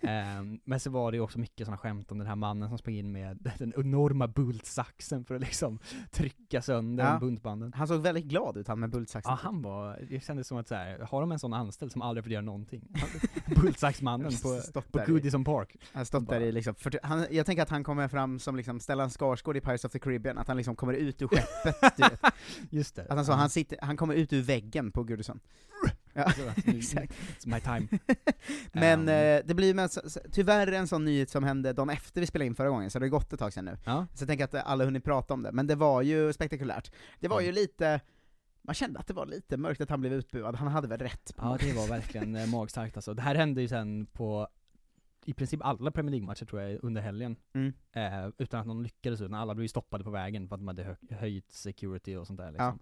eh, Men så var det ju också mycket sådana skämt om den här mannen som sprang in med [laughs] den enorma bultsaxen för att liksom trycka sönder Ja. buntbanden. Han såg väldigt glad ut han med bultsaxen. Ja, han var, det kändes som att så här, har de en sån anställd som aldrig får göra någonting? [laughs] Bultsaxmannen på, på Goodison Park. Han stått där i liksom, 40, han, jag tänker att han kommer fram som liksom Stellan Skarsgård i Pirates of the Caribbean, att han liksom kommer ut ur skeppet, du [laughs] vet. Just det. Att han, så, han, sitter, han kommer ut ur väggen på Gudrun. Ja, Så, nu- [laughs] exakt. It's my time. [laughs] Men Ehm. eh, det blir med, tyvärr en sån nyhet som hände dagen efter vi spelade in förra gången, så det har gått ett tag sedan nu. Ja. Så jag tänker att alla hunnit prata om det, men det var ju spektakulärt. Det var ju lite, man kände att det var lite mörkt att han blev utbuad, han hade väl rätt? på Ja det var verkligen eh, magstarkt alltså. Det här hände ju sen på i princip alla Premier League-matcher tror jag under helgen. Mm. Eh, utan att någon lyckades, utan alla blev stoppade på vägen för att de hade hö höjt security och sånt där liksom.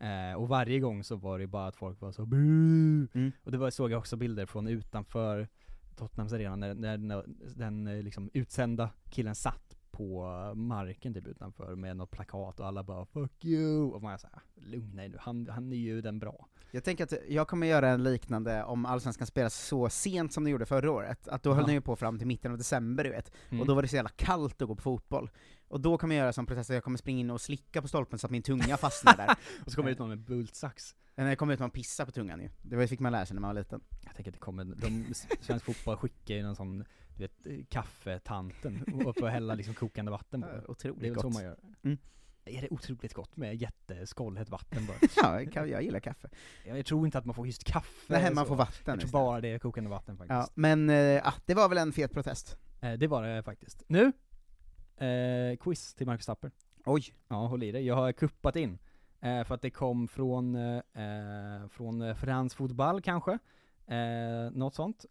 Eh, och varje gång så var det bara att folk var så! Mm. Och det var, såg jag också bilder från utanför Tottenhams arena när, när, när den eh, liksom utsända killen satt på marken typ utanför med något plakat och alla bara 'fuck you' och man såhär, lugna er nu, han, han är ju den bra. Jag tänker att jag kommer göra en liknande om Allsvenskan spelas så sent som de gjorde förra året, att då höll Ja. den ju på fram till mitten av december du vet, Mm. och då var det så jävla kallt att gå på fotboll. Och då kommer jag göra som protest jag kommer springa in och slicka på stolpen så att min tunga [laughs] fastnar där. Och så kommer det ut någon med bultsax. Men det kommer ut man pissa på tungan ju. Det var- fick man lära sig när man var liten. Jag tänker att det kommer, de, svensk fotboll skickar ju någon sån, du vet, eh, kaffetanten och får hälla liksom kokande vatten på. Otroligt Det är väl så gott. man gör. Mm. Är det otroligt gott med jätteskållhett vatten bara? [laughs] Ja, jag, gillar kaffe. Jag tror inte att man får just kaffe. Nej, man så. får vatten Jag tror istället. bara det är kokande vatten faktiskt. Ja, men ah, det var väl en fet protest. Eh, det var det faktiskt. Nu, eh, quiz till Marcus Tapper. Oj. Ja, håll i dig. Jag har kuppat in. För att det kom från, från Frans Fotboll kanske. Eh, något sånt.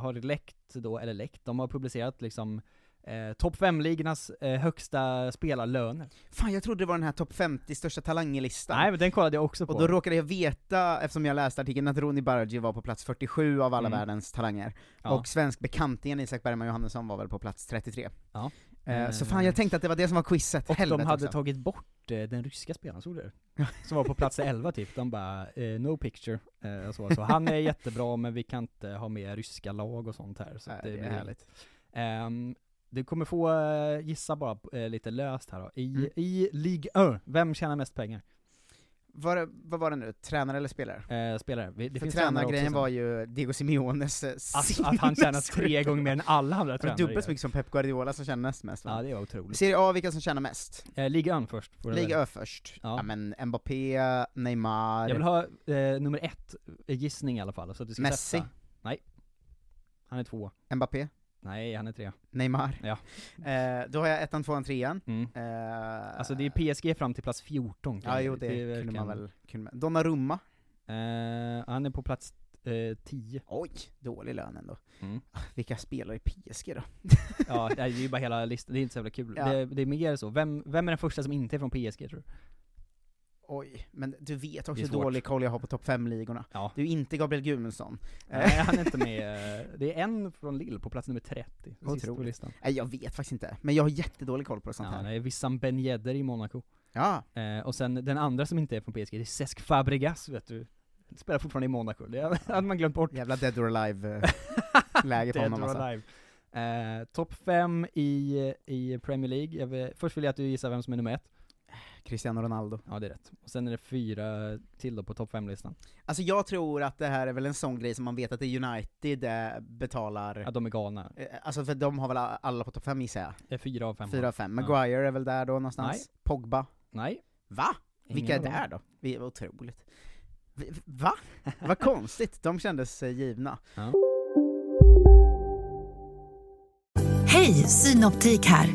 Har läckt då, eller läckt, de har publicerat liksom eh, topp 5-ligornas eh, högsta spelarlöner. Fan, jag trodde det var den här topp 50 största talangerlistan. Nej men den kollade jag också på. Och då råkade jag veta, eftersom jag läste artikeln, att Roni Bargi var på plats 47 av alla Mm. världens talanger. Ja. Och svensk bekantingen Isak Bergman Johannesson var väl på plats 33. Ja. Eh, så fan, jag tänkte att det var det som var quizet. Och Helvete de hade också. tagit bort eh, den ryska spelaren, såg du det? Som var på plats 11 typ, de bara eh, 'no picture' eh, så, så han är jättebra men vi kan inte ha med ryska lag och sånt här så Nej, att det är härligt. Ehm, du kommer få eh, gissa bara eh, lite löst här då. I, Mm. i Ligue 1, vem tjänar mest pengar? Var vad var det nu? Tränare eller spelare? Eh, spelare. Vi- Det För tränargrejen var ju Diego Simeones eh, Att, han tjänar tre gånger mer än alla andra tränare dubbelt så mycket som Pep Guardiola som tjänar näst mest va? Ja det var otroligt. Serie A, vilka som tjänar mest? Eh, Ligue 1 först. Liga. Ö först. Ja. Ja. men Mbappé, Neymar, Jag vill ha eh, nummer ett, gissning i alla fall, så att du ska Messi. testa. Nej. Han är två. Mbappé, Nej, han är tre. Neymar. Ja. Eh, då har jag ettan, tvåan, trean. Mm. Eh, Alltså det är PSG fram till plats 14 kan Ja, jo det, är kunde verkligen- man väl, kunde man. Donnarumma. Eh, han är på plats eh, 10. Oj, dålig lön ändå. Mm. Vilka spelar i PSG då? Ja, det är ju bara hela listan, det är inte så jävla kul. Ja. Det, det är mer så, vem, vem är den första som inte är från PSG tror du? Oj, men du vet Det också hur dålig koll jag har på topp 5-ligorna. Ja. Du är inte Gabriel Gudmundsson. Eh, Nej, han är inte med. eh, Det är en från Lille på plats nummer 30. Sist på listan. Nej, jag vet faktiskt inte, men jag har jättedålig koll på sånt Ja, här. det är Wissam Ben Yedder i Monaco. Ja, Eh, och sen den andra som inte är från PSG, det är Cesc Fabregas vet du. Spelar fortfarande i Monaco, det hade man glömt bort. jävla dead or alive-läge [laughs] på Dead honom alltså. alive. Eh, Topp 5 i, i Premier League, vill, först vill jag att du gissar vem som är nummer ett. Cristiano Ronaldo. Ja det är rätt. Och sen är det fyra till då på topp 5-listan. Alltså jag tror att det här är väl en sån grej som man vet att det är United eh, betalar, Ja de är galna. Eh, alltså för de har väl alla på topp 5 gissar jag? Det är fyra av fem. Fyra av fem. Ja. Maguire är väl där då någonstans? Nej. Pogba? Nej. Va? Ingen Vilka är där då? Vi, otroligt. Va? [laughs] Vad konstigt, de kändes eh, givna. Hej, Synoptik här.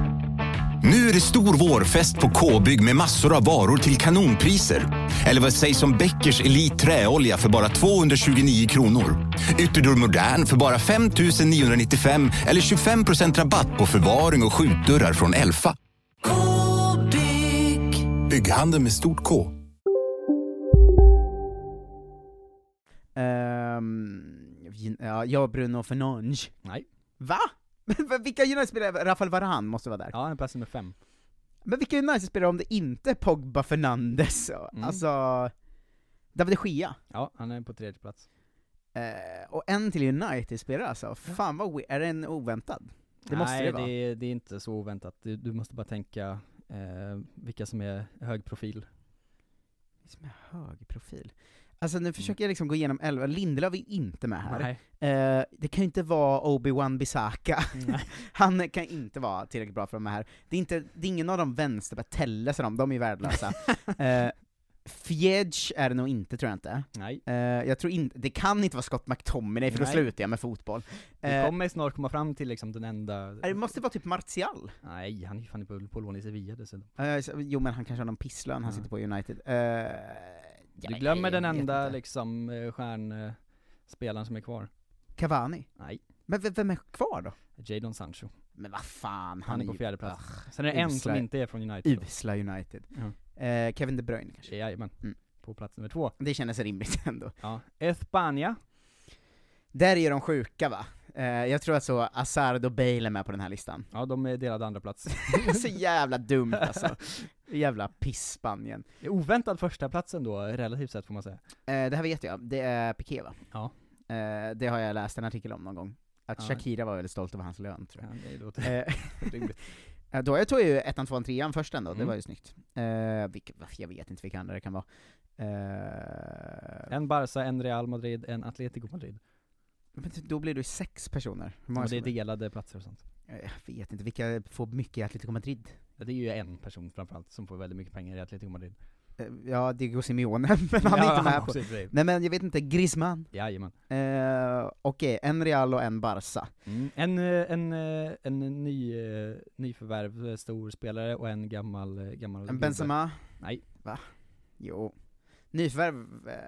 Nu är det stor vårfest på K-bygg med massor av varor till kanonpriser. Eller vad sägs om Bäckers Elite Träolja för bara 229 kronor? Ytterdörr Modern för bara 5 995 eller 25% rabatt på förvaring och skjutdörrar från Elfa. K-bygg. Bygghandeln med stort K. Ehm, ja, jag och Bruno Fernandes. Nej. Va? Vilka United-spelare? Rafael Varane måste vara där. Ja, han är plats nummer fem. Men vilka United-spelare om det inte är Pogba, Fernandes, Mm. alltså... David de Gea. Ja, han är på tredje plats. Eh, och en till United-spelare alltså, fan vad we- är den oväntad? Det måste Nej, det vara. det är, det är inte så oväntat. Du, du måste bara tänka eh, vilka som är hög profil. Som är hög profil. Alltså nu försöker jag liksom gå igenom elva, Lindelöf är inte med här. Eh, det kan ju inte vara Obi-Wan Bisaka. Nej. [laughs] Han kan inte vara tillräckligt bra för att vara med här. Det är, inte, det är ingen av dem vänsterbacks, Telles och dem, de är ju värdelösa. [laughs] eh, Fjedge är det nog inte, tror jag inte. Nej. Eh, jag tror inte, det kan inte vara Scott McTominay, för då Nej. slutar jag med fotboll. Vi Eh, kommer snart komma fram till liksom den enda... det måste vara typ Martial. Nej, han är ju fan på, på lån i Sevilla dessutom. Eh, så- jo men han kanske har någon pisslön, han Ja. sitter på United. Eh, Du glömmer jag den enda inte. liksom eh, stjärnspelaren som är kvar. Cavani? Nej. Men vem är kvar då? Jadon Sancho. Men vad fan, Han är på ju- fjärde plats. Ugh, Sen är det en som inte är från United. Usla United. Ja. Eh, Kevin De Bruyne kanske? Jajamän. Mm. På plats nummer två. Det kändes rimligt [laughs] ändå. Ja. Espana. Där är de sjuka va? Eh, jag tror att så Hazard och Bale är med på den här listan. Ja, de är delade andra plats. [laughs] så jävla dumt alltså. [laughs] Jävla piss-Spanien. Det Oväntad första platsen då, relativt sett får man säga. Eh, det här vet jag, det är Piqué va? Ja. Eh, det har jag läst en artikel om någon gång. Att Ja. Shakira var väldigt stolt över hans lön tror jag. Ja, det låter Eh, [laughs] rimligt. [laughs] Då jag tog ju ettan, tvåan, trean först ändå, det Mm. var ju snyggt. Eh, vilka, jag vet inte vilka andra det kan vara. Eh, En Barca, en Real Madrid, en Atletico Madrid. men då blir det ju sex personer. Hur många Och det är delade platser och sånt. Jag vet inte, vilka får mycket i Atletico Madrid? Det är ju en person framförallt som får väldigt mycket pengar i Atletico Madrid. Eh, Ja, Diego Simeone, [laughs] men han är Ja, inte med [laughs] på... sig. Nej men jag vet inte, Griezmann? Jajamän. Eh, Okej, en Real och en Barca. Mm. En, eh, en, eh, en ny, nyförvärv, stor spelare och en gammal, gammal En gubbe. Benzema? Nej. Va? Jo. Nyförvärv,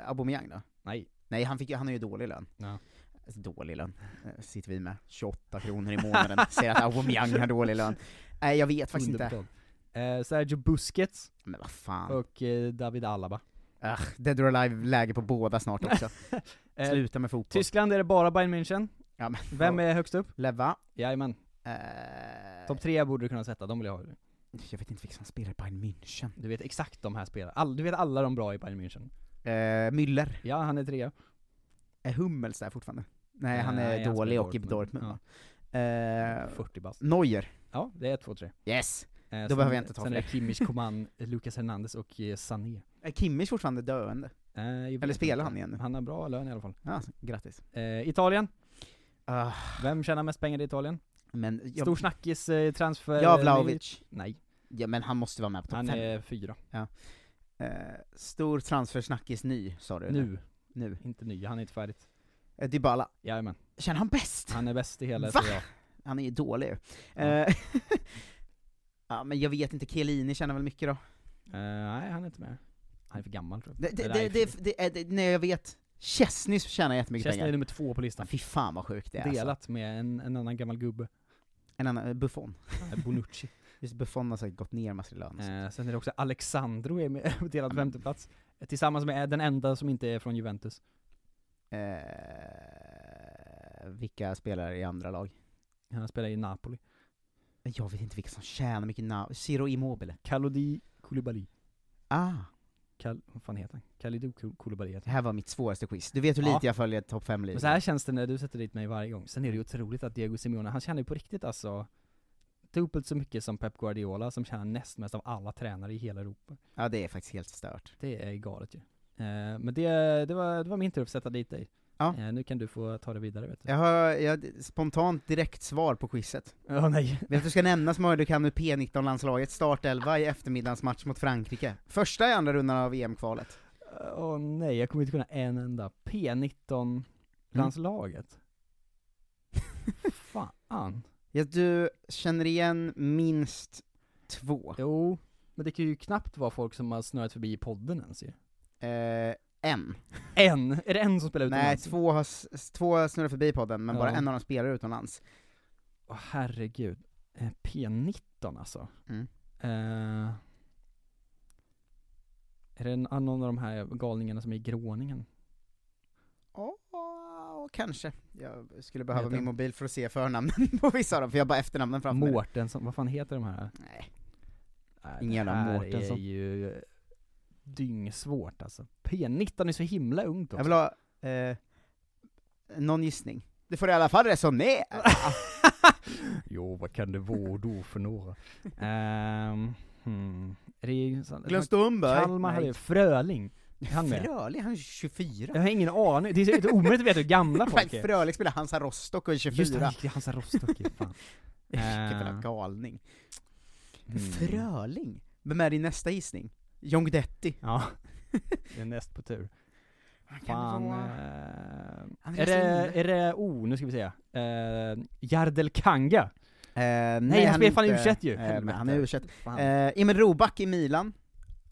Aubameyang då? Nej. Nej, han, fick, han har ju dålig lön. Ja. Alltså, dålig lön. Eh, Sitter vi med 28 kronor i månaden, [laughs] säger att Aubameyang har dålig lön. Nej, jag vet faktiskt inte. Underbetald. Eh, Sergio Busquets Men vad fan. och eh, David Alaba. Ugh, Dead or Alive-läge på båda snart också. [laughs] Eh, Sluta med fotboll. Tyskland är det bara Bayern München. Ja, men, Vem är högst upp? Leva. Jajamän. Eh, Topp tre borde du kunna sätta, de vill jag ha. jag vet inte vilka som spelar i Bayern München. Du vet exakt de här spelarna. All, du vet alla de bra i Bayern München. Eh, Müller. Ja, han är trea. Är Hummels där fortfarande? Nej, han är nej, han dålig och i Dortmund. Va? Eh, 40 bast. Neuer. Ja, det är 2-3. Yes! Eh, Då sen- behöver jag inte ta Sen fler. är det Kimmich, Coman, [laughs] Lucas Hernandez och eh, Sané. Är Kimmich fortfarande döende? Eh, Eller spelar han igen nu? Han har bra lön i alla fall. Ja, grattis. Eh, Italien. Ah, Vem tjänar mest pengar i Italien? men, jag, Stor snackis, eh, transfer... Ja, Vlahovic. Nej, Ja men han måste vara med på topp han fem. är fyra. Eh, stor transfersnackis ny, sa du? Nu. Nu. Inte ny, han är inte färdigt. Eh, Dybala. Jajamän. Känner han bäst? Han är bäst i hela Va? A. Han är ju dålig ju. Ja. Eh, [laughs] ja men jag vet inte, Chiellini känner väl mycket då? Eh, nej, han är inte med. Han är för gammal tror jag. det, det, det, det, är- det, nej jag vet, Chesney tjänar jättemycket Chesney är pengar. nummer två på listan. Fy fan vad sjukt det är alltså. Delat med en, en annan gammal gubbe. En annan, eh, Buffon. Eh, Bonucci. [laughs] Just Buffon har säkert gått ner massor i lön. Eh, sen är det också Alexandro är med [laughs] på delad femteplats. Tillsammans med den enda som inte är från Juventus. Eh, vilka spelar i andra lag? Han spelar i Napoli. Jag vet inte vilka som tjänar mycket namn. Ciro Immobile. Kalodi Koulibaly. Ah, Kal, vad fan heter han? Kalidou Kou- Koulibaly det här var mitt svåraste quiz. Du vet hur Ja. lite jag följer topp 5 Men så här känns det när du sätter dit mig varje gång. Sen är det ju otroligt att Diego Simeone, han tjänar ju på riktigt alltså dubbelt så mycket som Pep Guardiola som tjänar näst mest av alla tränare i hela Europa. Ja det är faktiskt helt stört. Det är galet ju. Eh, men det, det, var, det var min tur att sätta dit dig. Ja. Eh, nu kan du få ta det vidare vet du. Jag har, jag har spontant direkt svar på quizet. Ja, nej. Vet du du ska nämna så många du kan nu P19-landslaget, startelva i eftermiddagens match mot Frankrike. Första i andra rundan av VM-kvalet. Åh nej, jag kommer inte kunna en enda. P19-landslaget. Fan. Ja, du känner igen minst två. Jo, men det kan ju knappt vara folk som har snöat förbi i podden ens ju. Eh, en. En? Är det en som spelar Nej, utomlands? två har, två har snurrat förbi podden, men bara Ja. en av dem spelar utomlands. Åh herregud. Eh, P19 alltså. Mm. Eh, är det en, någon av de här galningarna som är i Gråningen? Åh, kanske. Jag skulle behöva Heter min mobil för att se förnamnen [laughs] på vissa av dem, för jag har bara efternamnen framför mig. Mårtensson, vad fan heter de här? Nej. Ingen jävla Mårtensson. är ju dyngsvårt alltså. P19 är så himla ungt också. Jag vill ha, eh, någon gissning. Det får i alla fall resonera. [laughs] Jo, vad kan det vara då för några? [laughs] Ehm, hmm. Glenn Strömberg? Kalmar Nej. hade Fröling. Han med? Fröling, han är 24. Jag har ingen aning, det är så omöjligt att veta hur gamla [laughs] folk är. Fröling spelar Hansa Rostock och är 24. Just det, han Hansa Rostock fan. [laughs] Vilken Eh, galning. Mm. Fröling? Vem är din nästa gissning? John Guidetti? Ja, [laughs] det är näst på tur. Fan, eh, är, det, är det, oh nu ska vi se, eh, Jardel Kanga? Eh, Nej, han spelar fan U21 ju. eh, Helvete. han är u eh, Emil Roback i Milan.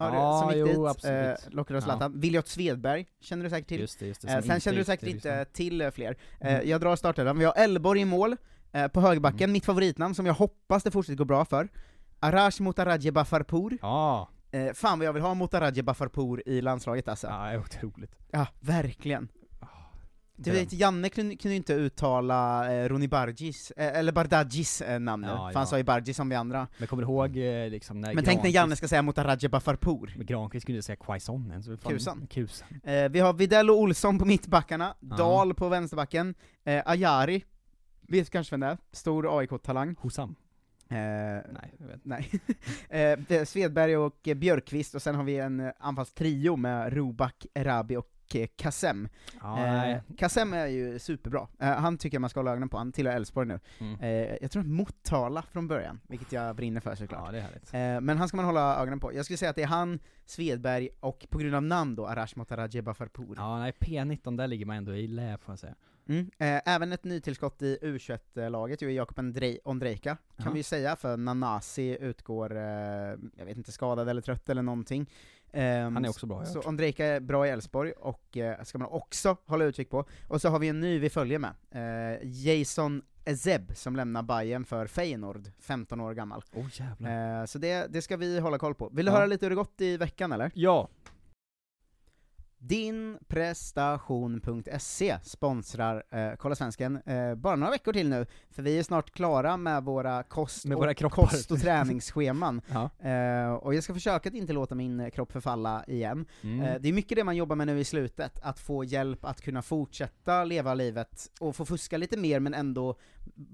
Har Ja, som gick jo, dit, eh, lockade av Ja. Zlatan. Viljot Svedberg, känner du säkert till. Just det, just det, Eh, sen inte känner du säkert till lite Ryssland. till eh, fler. Eh, Mm. Jag drar startelvan, vi har Elborg i mål, eh, på högerbacken, Mm. mitt favoritnamn som jag hoppas det fortsätter gå bra för. Arash Motaradje Bafarpour. Ja, Eh, fan vad jag vill ha Motaradje Bafarpour i landslaget alltså. ja, otroligt. Ja, verkligen. Du vet, Janne kunde, kunde inte uttala eh, Roni Bargis, eh, eller Bardadjis eh, namn Ja, för han sa ju Bargis som vi andra. Men kommer du ihåg eh, liksom när Men tänk när Granqvist- Janne ska säga Motaradje Bafarpour. Men Granqvist kunde säga Quaisonen, så fan, Kusan. Kusan. Eh, vi har Videll och Olsson på mittbackarna, Ja. Dahl på vänsterbacken, eh, Ajari, vet kanske vem det är? Stor AIK-talang. Hosam. Eh, Nej, jag vet nej. [laughs] eh, Svedberg och Björkqvist, och sen har vi en eh, anfallstrio med Robak, Erabi och eh, Kassem. Ja, eh. Kassem är ju superbra, eh, han tycker man ska hålla ögonen på, han tillhör Elfsborg nu. Mm. Eh, jag tror Motala från början, vilket jag brinner för såklart. Ja, det är härligt. Eh, men han ska man hålla ögonen på. Jag skulle säga att det är han, Svedberg och på grund av namn då, Arash Motaradje Bafarpour. Ja, nej, P19, där ligger man ändå i lä får jag säga. Mm. Eh, även ett nytillskott i U21-laget, ju är Jakob Ondrej- Ondrejka, kan Ja. vi ju säga, för Nanasi utgår, jag vet inte, skadad eller trött eller någonting. Ehm, Han är också bra, Så hört. Ondrejka är bra i Elfsborg, och eh, ska man också hålla utkik på. Och så har vi en ny vi följer med, eh, Jason Ezeb, som lämnar Bayern för Feyenoord, 15 år gammal. Oh jävlar. Eh, så det, det ska vi hålla koll på. Vill du Ja. höra lite hur det gått i veckan eller? Ja. Dinprestation.se sponsrar eh, Kolla Svensken eh, bara några veckor till nu, för vi är snart klara med våra kost, Med våra och, kost och träningsscheman. [laughs] Ja. Eh, och jag ska försöka att inte låta min kropp förfalla igen. Mm. Eh, det är mycket det man jobbar med nu i slutet, att få hjälp att kunna fortsätta leva livet, och få fuska lite mer men ändå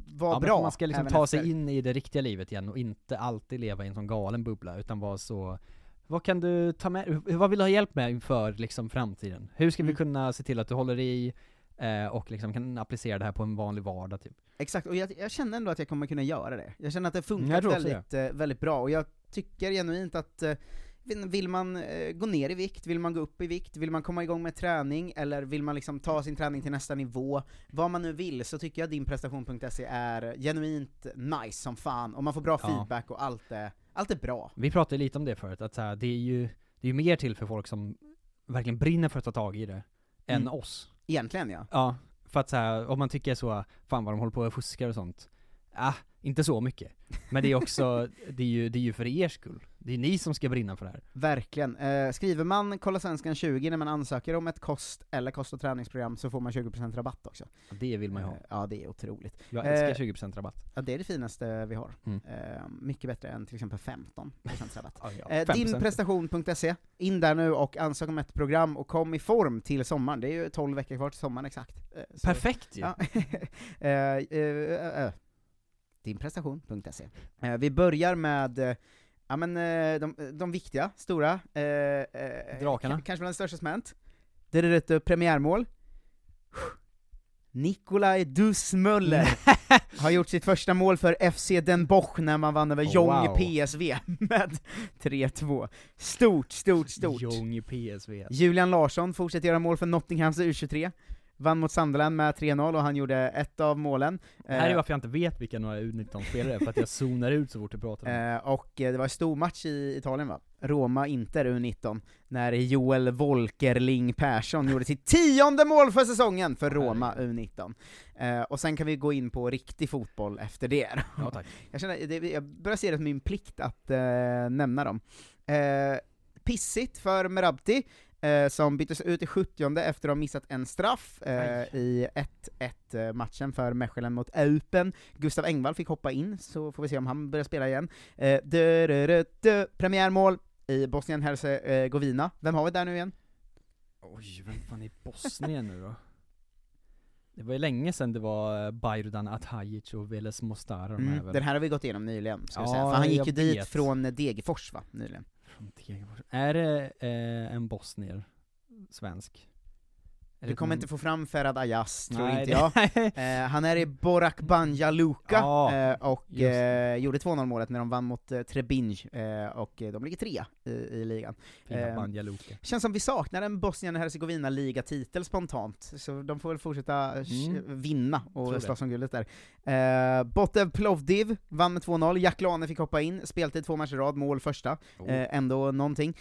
vara ja, bra. Man ska liksom ta efter. sig in i det riktiga livet igen och inte alltid leva i en sån galen bubbla, utan vara så vad kan du ta med, vad vill du ha hjälp med inför liksom framtiden? Hur ska vi Mm. kunna se till att du håller i eh, och liksom kan applicera det här på en vanlig vardag typ? Exakt, och jag, jag känner ändå att jag kommer kunna göra det. Jag känner att det funkar väldigt, eh, väldigt bra, och jag tycker genuint att eh, vill- man eh, gå ner i vikt, vill man gå upp i vikt, vill man komma igång med träning, eller vill man liksom ta sin träning till nästa nivå, vad man nu vill, så tycker jag dinprestation.se är genuint nice som fan, och man får bra Ja. feedback och allt är, allt är bra. Vi pratade lite om det förut, att så här, det är ju, det är mer till för folk som verkligen brinner för att ta tag i det, än Mm. oss. Egentligen ja. Ja, för att så här, om man tycker så, fan vad de håller på och fuskar och sånt. Ah, inte så mycket. Men det är också, [laughs] det är ju, det är ju för er skull. Det är ni som ska brinna för det här. Verkligen. Eh, skriver man Kolla Svenskan 20 när man ansöker om ett kost eller kost och träningsprogram så får man 20% rabatt också. Det vill man ju ha. Eh, ja, det är otroligt. Jag älskar Eh, 20% rabatt. Ja, det är det finaste vi har. Mm. Eh, mycket bättre än till exempel 15% rabatt. [laughs] Ja, ja, eh, 5%. dinprestation.se, in där nu och ansök om ett program och kom i form till sommaren. Det är ju 12 veckor kvar till sommaren exakt. Eh, Perfekt ju! Ja. [laughs] dinprestation.se. Eh, vi börjar med eh, Ja men eh, de, de viktiga, stora, Drakarna. kanske bland de största som hänt. Det är ett premiärmål. Nikolaj Dusmöller [laughs] har gjort sitt första mål för FC Den Bosch när man vann över Oh, Jong wow. PSV med 3-2. Stort, stort, stort. Jong PSV. Julian Larsson fortsätter göra mål för Nottinghams U23, vann mot Sunderland med 3-0 och han gjorde ett av målen. Det här är Eh, varför jag inte vet vilka några U19-spelare är, för att jag zonar ut så fort du pratar. Eh, och eh, det var en stor match i Italien va? Roma-Inter U19, när Joel Volkerling Persson gjorde sitt tionde mål för säsongen för Roma U19. Eh, och sen kan vi gå in på riktig fotboll efter det. Ja, tack. [laughs] jag, känner, det, jag börjar se det som min plikt att eh, nämna dem. Eh, pissigt för Merabti, eh, som byttes ut i 70 efter att ha missat en straff eh, i 1-1 eh, matchen för Mechelen mot Eupen. Gustav Engvall fick hoppa in, så får vi se om han börjar spela igen. Eh, dö, dö, dö. Premiärmål i Bosnien-Hercegovina. Vem har vi där nu igen? Oj, vem fan är Bosnien nu då? Det var ju länge sedan det var eh, Bajrudan Athajic och Veles Mostar, de Mm, den här har vi gått igenom nyligen, ska Ja, säga. För han gick ju dit vet. från Degerfors va, nyligen. Från Degerfors. Är det eh, en bosnier? Svensk? Du kommer inte få fram Ferhat Ayaz, tror Nej, inte jag. [laughs] Eh, han är i Borak Banja Luka, Ja, eh, och eh, gjorde 2-0 målet när de vann mot eh, Trebinj, eh, och eh, de ligger trea i, i ligan. Eh. Känns som vi saknar en Bosnien-Hercegovina ligatitel spontant, så de får väl fortsätta Mm. vinna och slåss om guldet där. Eh, Botev Plovdiv vann med 2-0, Jack Lane fick hoppa in, speltid två matcher i rad, mål första, Oh. ändå någonting.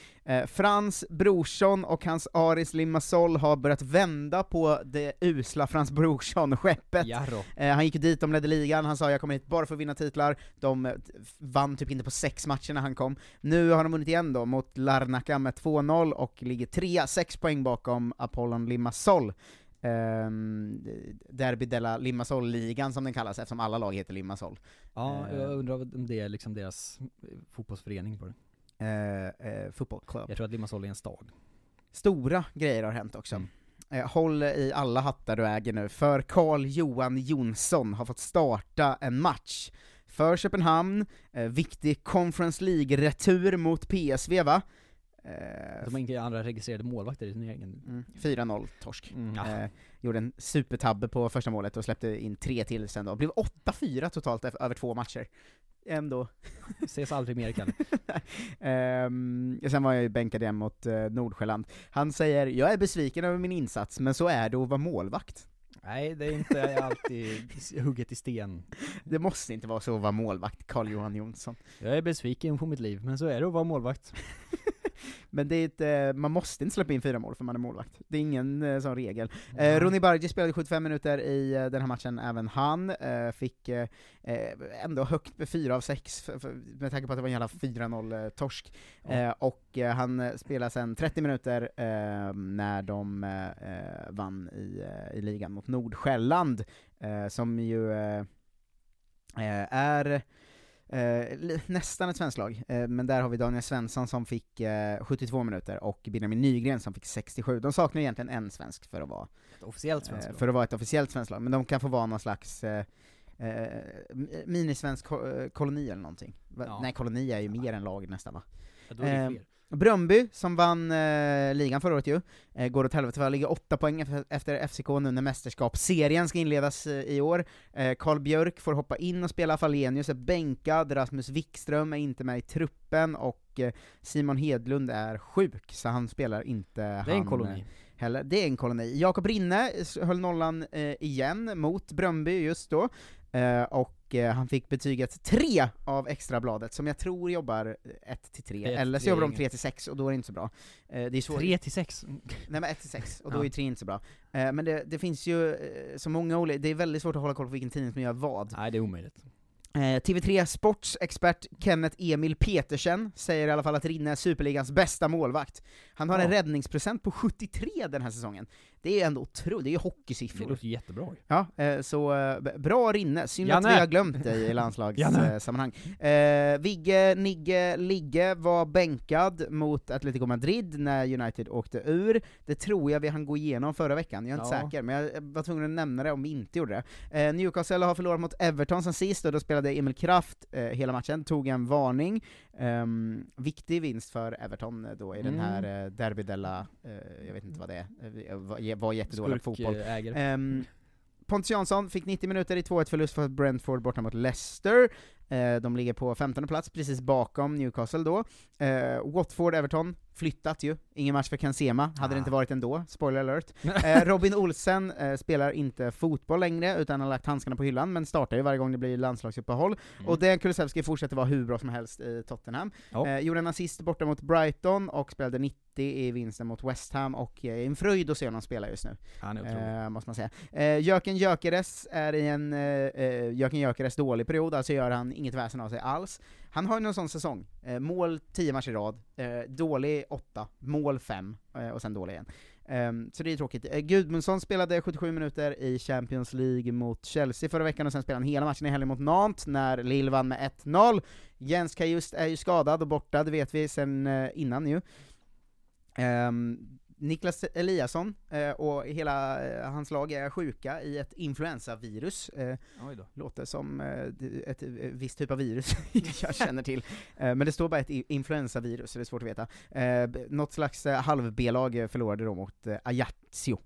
Frans Brorsson och hans Aris Limassol har börjat vända på det usla Frans Brorsson-skeppet. Eh, han gick dit, de ledde ligan, han sa jag kommer hit bara för att vinna titlar, de eh, vann typ inte på sex matcher när han kom. Nu har de vunnit igen då, mot Larnaca med 2-0 och ligger trea, sex poäng bakom Apollon Limassol. Um, Derby della Limassol-ligan som den kallas, eftersom alla lag heter Limassol. Ja, Eh, jag undrar om det är liksom deras eh, fotbollsförening på det. Eh, eh, football club. Jag tror att Limassol är en stad. Stora grejer har hänt också. Mm. Eh, håll i alla hattar du äger nu, för Carl Johan Jonsson har fått starta en match för Köpenhamn, eh, viktig Conference League-retur mot PSV va? Eh, De har inga andra registrerade målvakter i turneringen. Mm, 4-0 torsk. Mm. Eh, gjorde en supertabbe på första målet och släppte in tre till sen då. Blev 8-4 totalt över två matcher. Ändå. Ses aldrig mer Kalle. [laughs] Ehm, sen var jag ju bänkad igen mot uh, Nordsjälland. Han säger 'Jag är besviken över min insats, men så är det att vara målvakt' Nej, det är inte alltid [laughs] hugget i sten. Det måste inte vara så att vara målvakt, Carl Johan Jonsson. Jag är besviken på mitt liv, men så är det att vara målvakt. [laughs] Men det är inte, man måste inte släppa in fyra mål för man är målvakt. Det är ingen eh, sån regel. Eh, Ronny Bargi spelade 75 minuter i eh, den här matchen, även han. Eh, fick eh, eh, ändå högt med 4 av 6, med tanke på att det var en jävla 4-0 torsk. Ja. Eh, och eh, han eh, spelade sen 30 minuter eh, när de eh, eh, vann i, eh, i ligan mot Nordsjälland, eh, som ju eh, eh, är Eh, nästan ett svenskt lag, eh, men där har vi Daniel Svensson som fick eh, 72 minuter och Benjamin Nygren som fick 67. De saknar egentligen en svensk för att vara, Ett officiellt svenskt eh, lag. för att vara ett officiellt svenskt lag, men de kan få vara någon slags eh, eh, mi- minisvensk eh, koloni eller någonting. Ja. Nej, koloni är ju mer än lag nästan va? Ja, då är det Eh, fler. Bröndby, som vann eh, ligan förra året ju, eh, går åt helvete för ligger åtta poäng efter, FCK nu när mästerskapsserien ska inledas eh, i år. Eh, Karl Björk får hoppa in och spela, Falenius är bänkad, Rasmus Wikström är inte med i truppen, och eh, Simon Hedlund är sjuk, så han spelar inte Det är han, en koloni. eh, Heller. Det är en koloni. Jakob Rinne höll nollan igen mot Bröndby just då, och eh, han fick betyget 3 av extrabladet, som jag tror jobbar 1 till 3, Ett till eller så jobbar de inget. 3 till 6, och då är det inte så bra. Eh, det är svårt. 3 till 6. Nej men 1 till 6, och då Ja. är 3 inte så bra. Eh, men det, det finns ju eh, så många olika, det är väldigt svårt att hålla koll på vilken tidning som gör vad. Nej, det är omöjligt. Eh, TV3 Sports expert Kenneth Emil Petersen säger i alla fall att Rinne är Superligans bästa målvakt. Han har en Ja. räddningsprocent på 73 den här säsongen. Det är ändå otroligt, det är ju Det hockeysiffror. låter jättebra ju. Ja, eh, så eh, bra Rinne, synd att Janne! vi har glömt dig i [laughs] landslagssammanhang. Eh, Vigge, Nigge, Ligge var bänkad mot Atletico Madrid när United åkte ur. Det tror jag vi hann gå igenom förra veckan, jag är inte Ja. säker, men jag var tvungen att nämna det om vi inte gjorde det. Eh, Newcastle har förlorat mot Everton sen sist, och då spelade Emil Kraft eh, hela matchen, tog en varning. Ehm, viktig vinst för Everton eh, då i den Mm. här eh, Derby della, eh, jag vet inte vad det är, eh, var, var jättedålig fotboll. [laughs] Ehm, Pontus Jansson fick 90 minuter i 2-1 förlust för Brentford borta mot Leicester. Eh, de ligger på 15 plats, precis bakom Newcastle då. Eh, Watford-Everton, flyttat ju. Ingen match för Ken Sema, hade det Ah. inte varit ändå, spoiler alert. [laughs] Eh, Robin Olsen spelar inte fotboll längre, utan har lagt handskarna på hyllan, men startar ju varje gång det blir landslagsuppehåll. Mm. Och Dejan Kulusevski fortsätter vara hur bra som helst i Tottenham. Eh, gjorde en assist borta mot Brighton, och spelade 90 i vinsten mot West Ham, och eh, en fröjd att se honom spela just nu. Han är. Eh, måste man säga. Eh, Jöken Jökeres är i en eh, Jöken Jökeres dålig period, alltså gör han inget väsen av sig alls. Han har ju någon sån säsong, eh, mål 10 matcher i rad, eh, dålig 8, mål 5, eh, och sen dålig igen. Ehm, så det är tråkigt. Eh, Gudmundsson spelade 77 minuter i Champions League mot Chelsea förra veckan, och sen spelade han hela matchen i helgen mot Nantes, när Lille vann med 1-0. Jens Kajust är ju skadad och borta, det vet vi sen eh, innan ju. Ehm, Niklas Eliasson eh, och hela eh, hans lag är sjuka i ett influensavirus. Eh, låter som ett, visst typ av virus [laughs] jag känner till. Men det står bara ett influensavirus, så det är svårt att veta. Något slags halv-B-lag eh, förlorade då mot Ajaccio.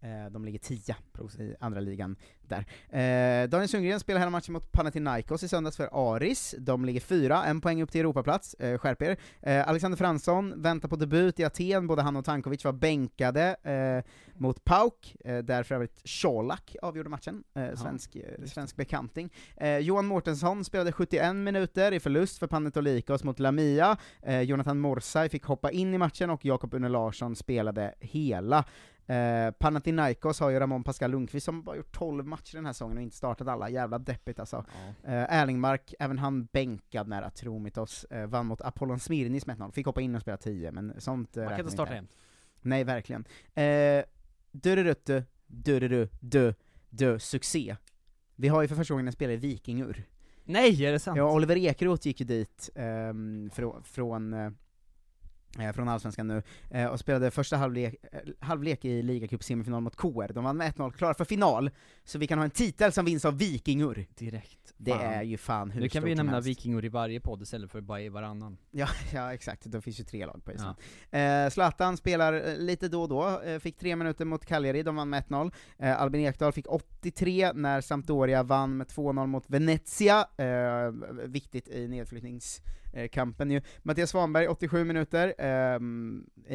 Eh, de ligger tia i andra ligan där. Eh, Daniel Sundgren spelar hela matchen mot Panathinaikos i söndags för Aris. De ligger fyra, en poäng upp till Europaplats. Eh, skärp er. Eh, Alexander Fransson väntar på debut i Aten, både han och Tankovic var bänkade eh, mot Pauk, eh, där för övrigt Colak avgjorde matchen, eh, svensk, eh, svensk bekanting. Johan Mårtensson spelade 71 minuter i förlust för Panathinaikos mot Lamia. Jonathan Morsay fick hoppa in i matchen och Jakob Une Larsson spelade hela. Eh, Panathinaikos har ju Ramon Pascal Lundqvist som bara gjort 12 matcher den här säsongen och inte startat alla, jävla deppigt alltså. Eh, Erlingmark, även han bänkad när Atromitos eh, vann mot Apollon Smirnis med 1-0, fick hoppa in och spela 10, men sånt eh, Man kan inte starta jämt. Nej, verkligen. Eh, Dururuttu, dururu, du, du, succé. Vi har ju för första gången en spelare i Vikingur. Nej, är det sant? Ja, Oliver Ekeroth gick ju dit ehm, frå, från, eh, från Allsvenskan nu, eh, och spelade första halvlek, eh, halvlek i ligacup semifinal mot KR. De vann med 1-0, klara för final, så vi kan ha en titel som vinns av Vikingur. Direkt. Det Fan. är ju fan hur Nu kan vi nämna helst. Vikingor i varje podd istället för bara i varannan. Ja, [laughs] ja exakt, det finns ju tre lag på isen. Eh, Zlatan spelar eh, lite då och då, eh, fick tre minuter mot Cagliari, de vann med 1-0. Eh, Albin Ekdal fick 93 när Sampdoria vann med 2-0 mot Venezia, eh, viktigt i nedflyttningskampen ju. Mattias Svanberg, 87 minuter, eh,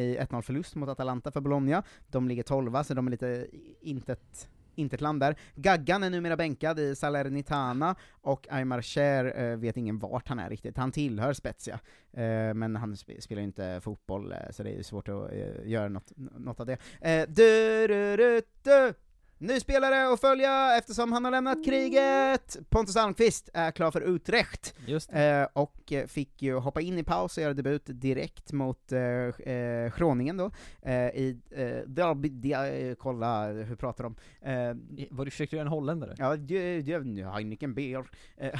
i 1-0 förlust mot Atalanta för Bologna. De ligger 12 så de är lite intet inte ett land där. Gaggan är numera bänkad i Salernitana, och Aymar Cher eh, vet ingen vart han är riktigt. Han tillhör Spezia, eh, men han sp- spelar ju inte fotboll, eh, så det är ju svårt att eh, göra något, något av det. Eh, du, du, du, du. Ny spelare att följa eftersom han har lämnat kriget! Pontus Almqvist är klar för Utrecht, eh, och eh, fick ju hoppa in i paus och göra debut direkt mot eh, eh, Groningen då, eh, i eh, Derby, de, eh, kolla hur pratar de? Eh, Var du försökte göra en holländare? Ja, Heineken Beer. Eh, [laughs]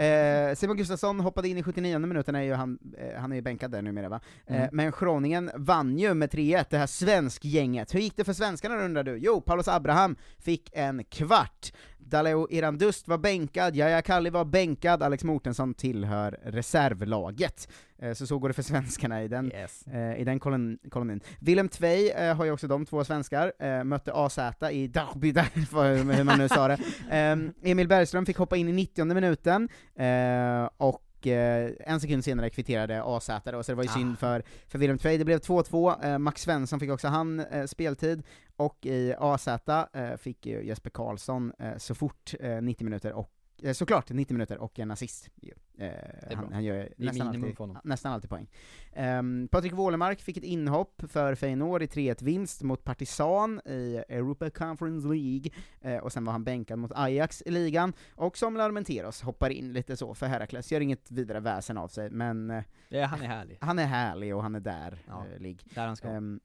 [laughs] eh, Simon Gustafsson hoppade in i 79 minuten, är ju han, han är ju bänkad där numera va? Mm. Men Groningen vann ju med 3-1, det här svensk-gänget. Hur gick det för svenskarna undrar du? Jo, Paulus Abraham fick en kvart. Daleo Irandust var bänkad, Jaja Kalli var bänkad, Alex Mortensson tillhör reservlaget. Eh, Så så går det för svenskarna i den, eh, i den kolon, kolonin. Willem Tvei eh, har ju också de två svenskar, mötte AZ i Derby, [laughs] hur man nu sa det. [laughs] Ehm, Emil Bergström fick hoppa in i 90 minuten, eh, och eh, en sekund senare kvitterade AZ då, så det var ju synd för, för Willem Tvei. Det blev 2-2, eh, Max Svensson fick också han eh, speltid, och i AZ eh, fick ju Jesper Karlsson eh, så fort eh, 90 minuter, och eh, såklart 90 minuter och en assist. Eh, han, han gör nästan alltid, nästan alltid poäng. Um, Patrik Wålemark fick ett inhopp för Feyenoord i 3-1-vinst mot Partizan i Europa Conference League, eh, och sen var han bänkad mot Ajax i ligan, och som Larmenteros hoppar in lite så för Herakles, gör inget vidare väsen av sig, men eh, Ja, han är härlig. han är härlig och han är där, Ja, eh, ligg. där han ska. Ehm,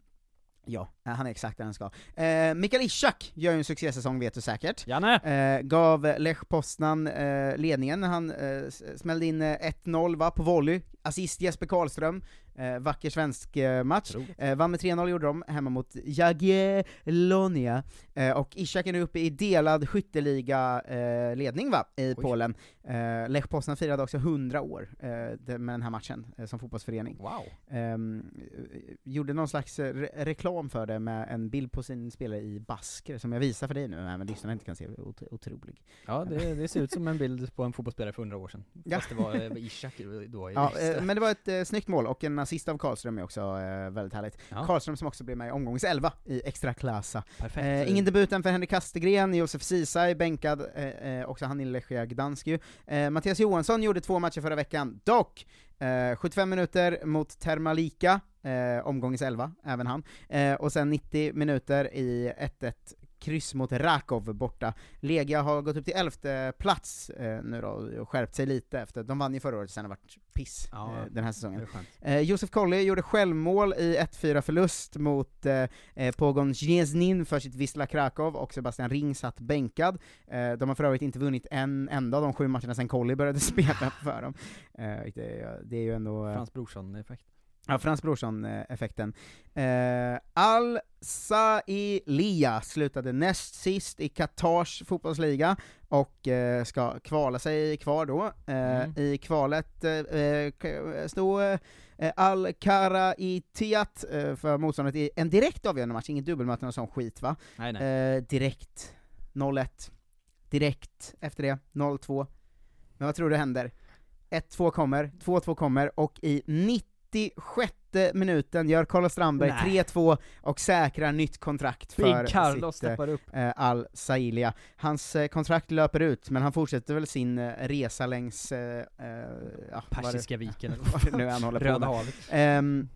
Ja, han är exakt där han ska. Eh, Mikael Ishak gör ju en succésäsong vet du säkert. Janne! Eh, gav Lech Poznan eh, ledningen han eh, smällde in eh, 1-0 va, på volley. Assist Jesper Karlström. Eh, vacker svensk eh, match. Eh, vann med 3-0 gjorde de, hemma mot Jagiellonia. Eh, och Ishak är nu uppe i delad skytteliga-ledning va, i Polen. Eh, Lech Poznan firade också 100 år eh, med den här matchen eh, som fotbollsförening. Wow. Ehm, eh, gjorde någon slags eh, re reklam för det med en bild på sin spelare i basker, som jag visar för dig nu, även lyssnarna inte kan se, Ot otrolig. Ja, det, det ser ut som en bild på en fotbollsspelare för 100 år sedan. Ja. Fast det var eh, Ishak då Ja, eh, men det var ett eh, snyggt mål, och en assist av Karlström är också eh, väldigt härligt. Ja. Karlström som också blev med i omgångens 11 i extra klassa. Eh, ingen debut än för Henrik Kastegren, Josef Ceesay bänkad, eh, eh, också han i Lechia Gdansk ju. Eh, Mattias Johansson gjorde två matcher förra veckan, dock eh, 75 minuter mot Termalika, eh, omgångens 11, även han, eh, och sen 90 minuter i 1-1 kryss mot Rakov borta. Legia har gått upp till elfte plats eh, nu då, och skärpt sig lite efter, de vann ju förra året, sen har det varit piss Ja, eh, den här säsongen. Eh, Josef Colley gjorde självmål i 1-4 förlust mot eh, eh, Pogon Zjeznin för sitt Wisla Krakow, och Sebastian Ring satt bänkad. Eh, de har för övrigt inte vunnit en enda av de sju matcherna sen Colley började [laughs] spela för dem. Eh, det, är- det är ju ändå... Frans Brorsson-effekt. Ja, Frans Brorsson-effekten. Eh, Al Sailia slutade näst sist i Qatars fotbollsliga, och eh, ska kvala sig kvar då. Eh, Mm. I kvalet eh, k- stod eh, Al Karaitiat eh, för motståndet i en direkt avgörande match, inget dubbelmöte och sån skit va? Nej, nej. Eh, direkt 0-1, direkt efter det 0-2. Men vad tror du händer? 1-2 kommer, 2-2 kommer, och i 96 minuten gör Carlos Strandberg Nej. 3-2 och säkrar nytt kontrakt för Carlos sitt eh, Al Sailia. Hans eh, kontrakt löper ut, men han fortsätter väl sin eh, resa längs eh, eh, Persiska viken eller [laughs] vad nu är han håller Röda havet. Ehm,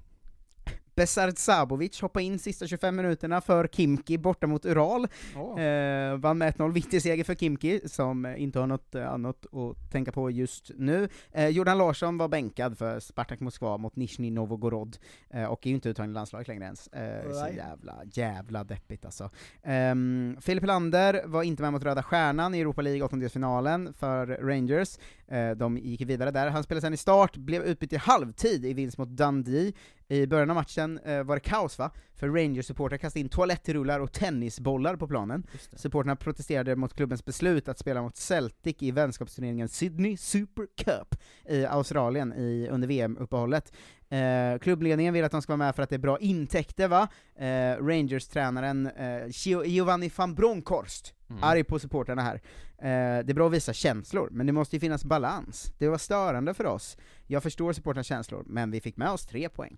Besard Sabovic hoppade in sista 25 minuterna för Kimki borta mot Ural. Åh. Eh, vann med 1-0, viktig seger för Kimki, som inte har något eh, annat att tänka på just nu. Eh, Jordan Larsson var bänkad för Spartak Moskva mot Nizjnij Novgorod, eh, och är ju inte uttagen i landslaget längre ens. Eh, så jävla, jävla deppigt alltså. Um, Filip Lander var inte med mot Röda Stjärnan i Europa League åttondelsfinalen för Rangers. Eh, de gick vidare där. Han spelade sen i start, blev utbytt i halvtid i vinst mot Dundee. I början av matchen eh, var det kaos va? För Rangers-supportrar kastade in toalettrullar och tennisbollar på planen. Supportrarna protesterade mot klubbens beslut att spela mot Celtic i vänskapsturneringen Sydney Super Cup i Australien i, under VM-uppehållet. Eh, klubbledningen vill att de ska vara med för att det är bra intäkter va? Eh, Rangers-tränaren eh, Gio- Giovanni van Bronckhorst, Mm. arg på supportrarna här. Eh, det är bra att visa känslor, men det måste ju finnas balans. Det var störande för oss. Jag förstår supportrarnas känslor, men vi fick med oss tre poäng.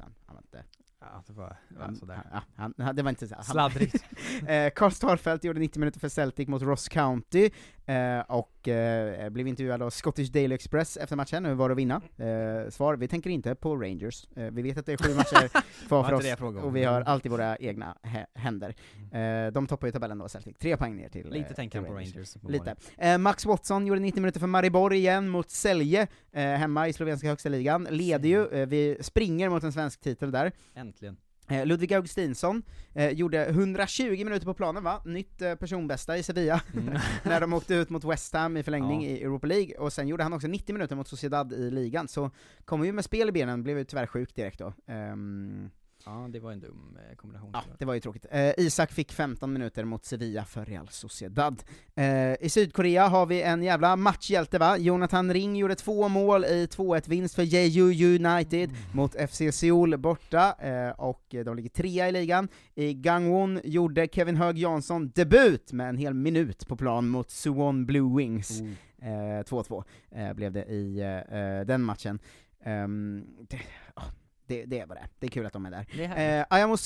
Så han, han var inte... Ja, det var, ja, Han, sådär. ja, han, han, det var inte så. Sladdrigt. [laughs] eh, Carl Starfelt gjorde 90 minuter för Celtic mot Ross County, eh, och eh, blev intervjuad av Scottish Daily Express efter matchen, hur var det att vinna? Eh, svar, vi tänker inte på Rangers. Eh, vi vet att det är sju matcher kvar Var för oss, och vi har alltid våra egna hä- händer. Eh, de toppar ju tabellen då, Celtic. Tre poäng ner till Lite eh, tänker han på Rangers, Lite. Max Watson gjorde 90 minuter för Maribor igen mot eh, hemma i slovenska högsta ligan. Leder ju, vi springer mot en svensk titel där. Äntligen. Eh, Ludvig Augustinsson eh, gjorde 120 minuter på planen va? Nytt eh, personbästa i Sevilla, Mm. [laughs] när de åkte ut mot West Ham i förlängning Ja. i Europa League, och sen gjorde han också 90 minuter mot Sociedad i ligan, så kom ju med spel i benen, blev ju tyvärr sjuk direkt då. Ehm, Ja, det var en dum eh, kombination. Ja, det var ju tråkigt. Eh, Isak fick 15 minuter mot Sevilla för Real Sociedad. Eh, I Sydkorea har vi en jävla matchhjälte va? Jonathan Ring gjorde två mål i 2-1-vinst för Jeju United mot FC Seoul borta, eh, och eh, de ligger trea i ligan. I Gangwon gjorde Kevin Hög Jansson debut med en hel minut på plan mot Suwon Blue Wings. Eh, 2-2 eh, blev det i eh, eh, den matchen. Ehm, det, ja, det, det är vad det är. Det är kul att de är där. Är. Eh, Ayamo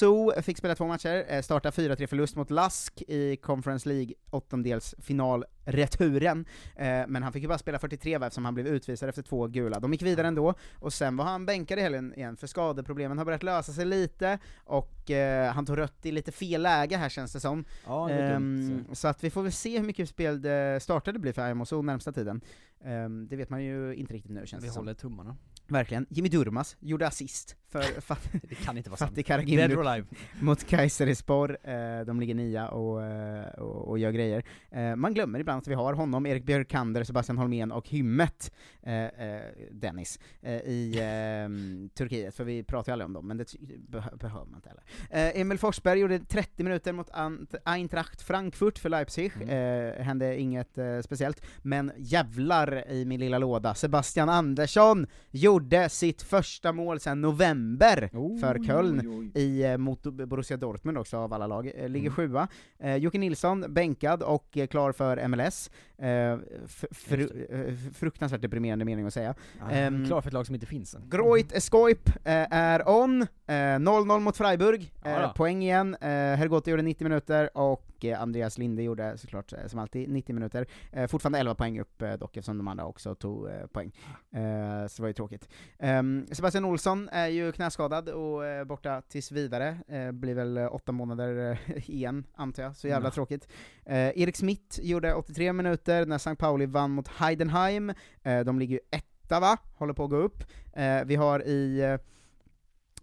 fick spela två matcher, eh, starta 4-3 förlust mot Lask i Conference League åttondelsfinalreturen, eh, men han fick ju bara spela 43 va, eftersom han blev utvisad efter två gula. De gick vidare ändå, och sen var han bänkad i helgen igen, för skadeproblemen har börjat lösa sig lite, och eh, han tog rött i lite fel läge här känns det som. Ja, det dumt. så att vi får väl se hur mycket spel det startar det blir för Ayamo Su närmsta tiden. Ehm, det vet man ju inte riktigt nu känns Vi det som. håller tummarna. Verkligen. Jimmy Durmas gjorde assist för [laughs] Det kan inte vara or alive. mot Kayserispor, eh, de ligger nia och, eh, och, och gör grejer. Eh, man glömmer ibland att vi har honom, Erik Björkander, Sebastian Holmén och Hymmet, eh, eh, Dennis, eh, i eh, Turkiet, för vi pratar ju aldrig om dem, men det beh- behöver man inte heller. Emil Forsberg gjorde 30 minuter mot Ant- Eintracht Frankfurt för Leipzig, eh, hände inget speciellt, men jävlar i min lilla låda, Sebastian Andersson gjorde sitt första mål sedan november för Köln i eh, mot Borussia Dortmund också av alla lag, eh, ligger Mm. sjua. Eh, Jocke Nilsson bänkad och eh, klar för MLS. Eh, fru- fruktansvärt deprimerande mening att säga. Ja, Ehm, klar för ett lag som inte finns än. Groit Escoip eh, är on, eh, 0-0 mot Freiburg, Ja poäng igen, Hergotti gjorde 90 minuter, och eh, Andreas Linde gjorde såklart eh, som alltid 90 minuter. Eh, fortfarande 11 poäng upp eh, dock eftersom de andra också tog eh, poäng. Eh, så det var ju tråkigt. Ehm, Sebastian Olsson är ju knäskadad och borta tills vidare, blir väl åtta månader [laughs] igen, antar jag, så jävla Mm. tråkigt. Erik Smith gjorde 83 minuter när St. Pauli vann mot Heidenheim, de ligger ju etta va, håller på att gå upp. Vi har i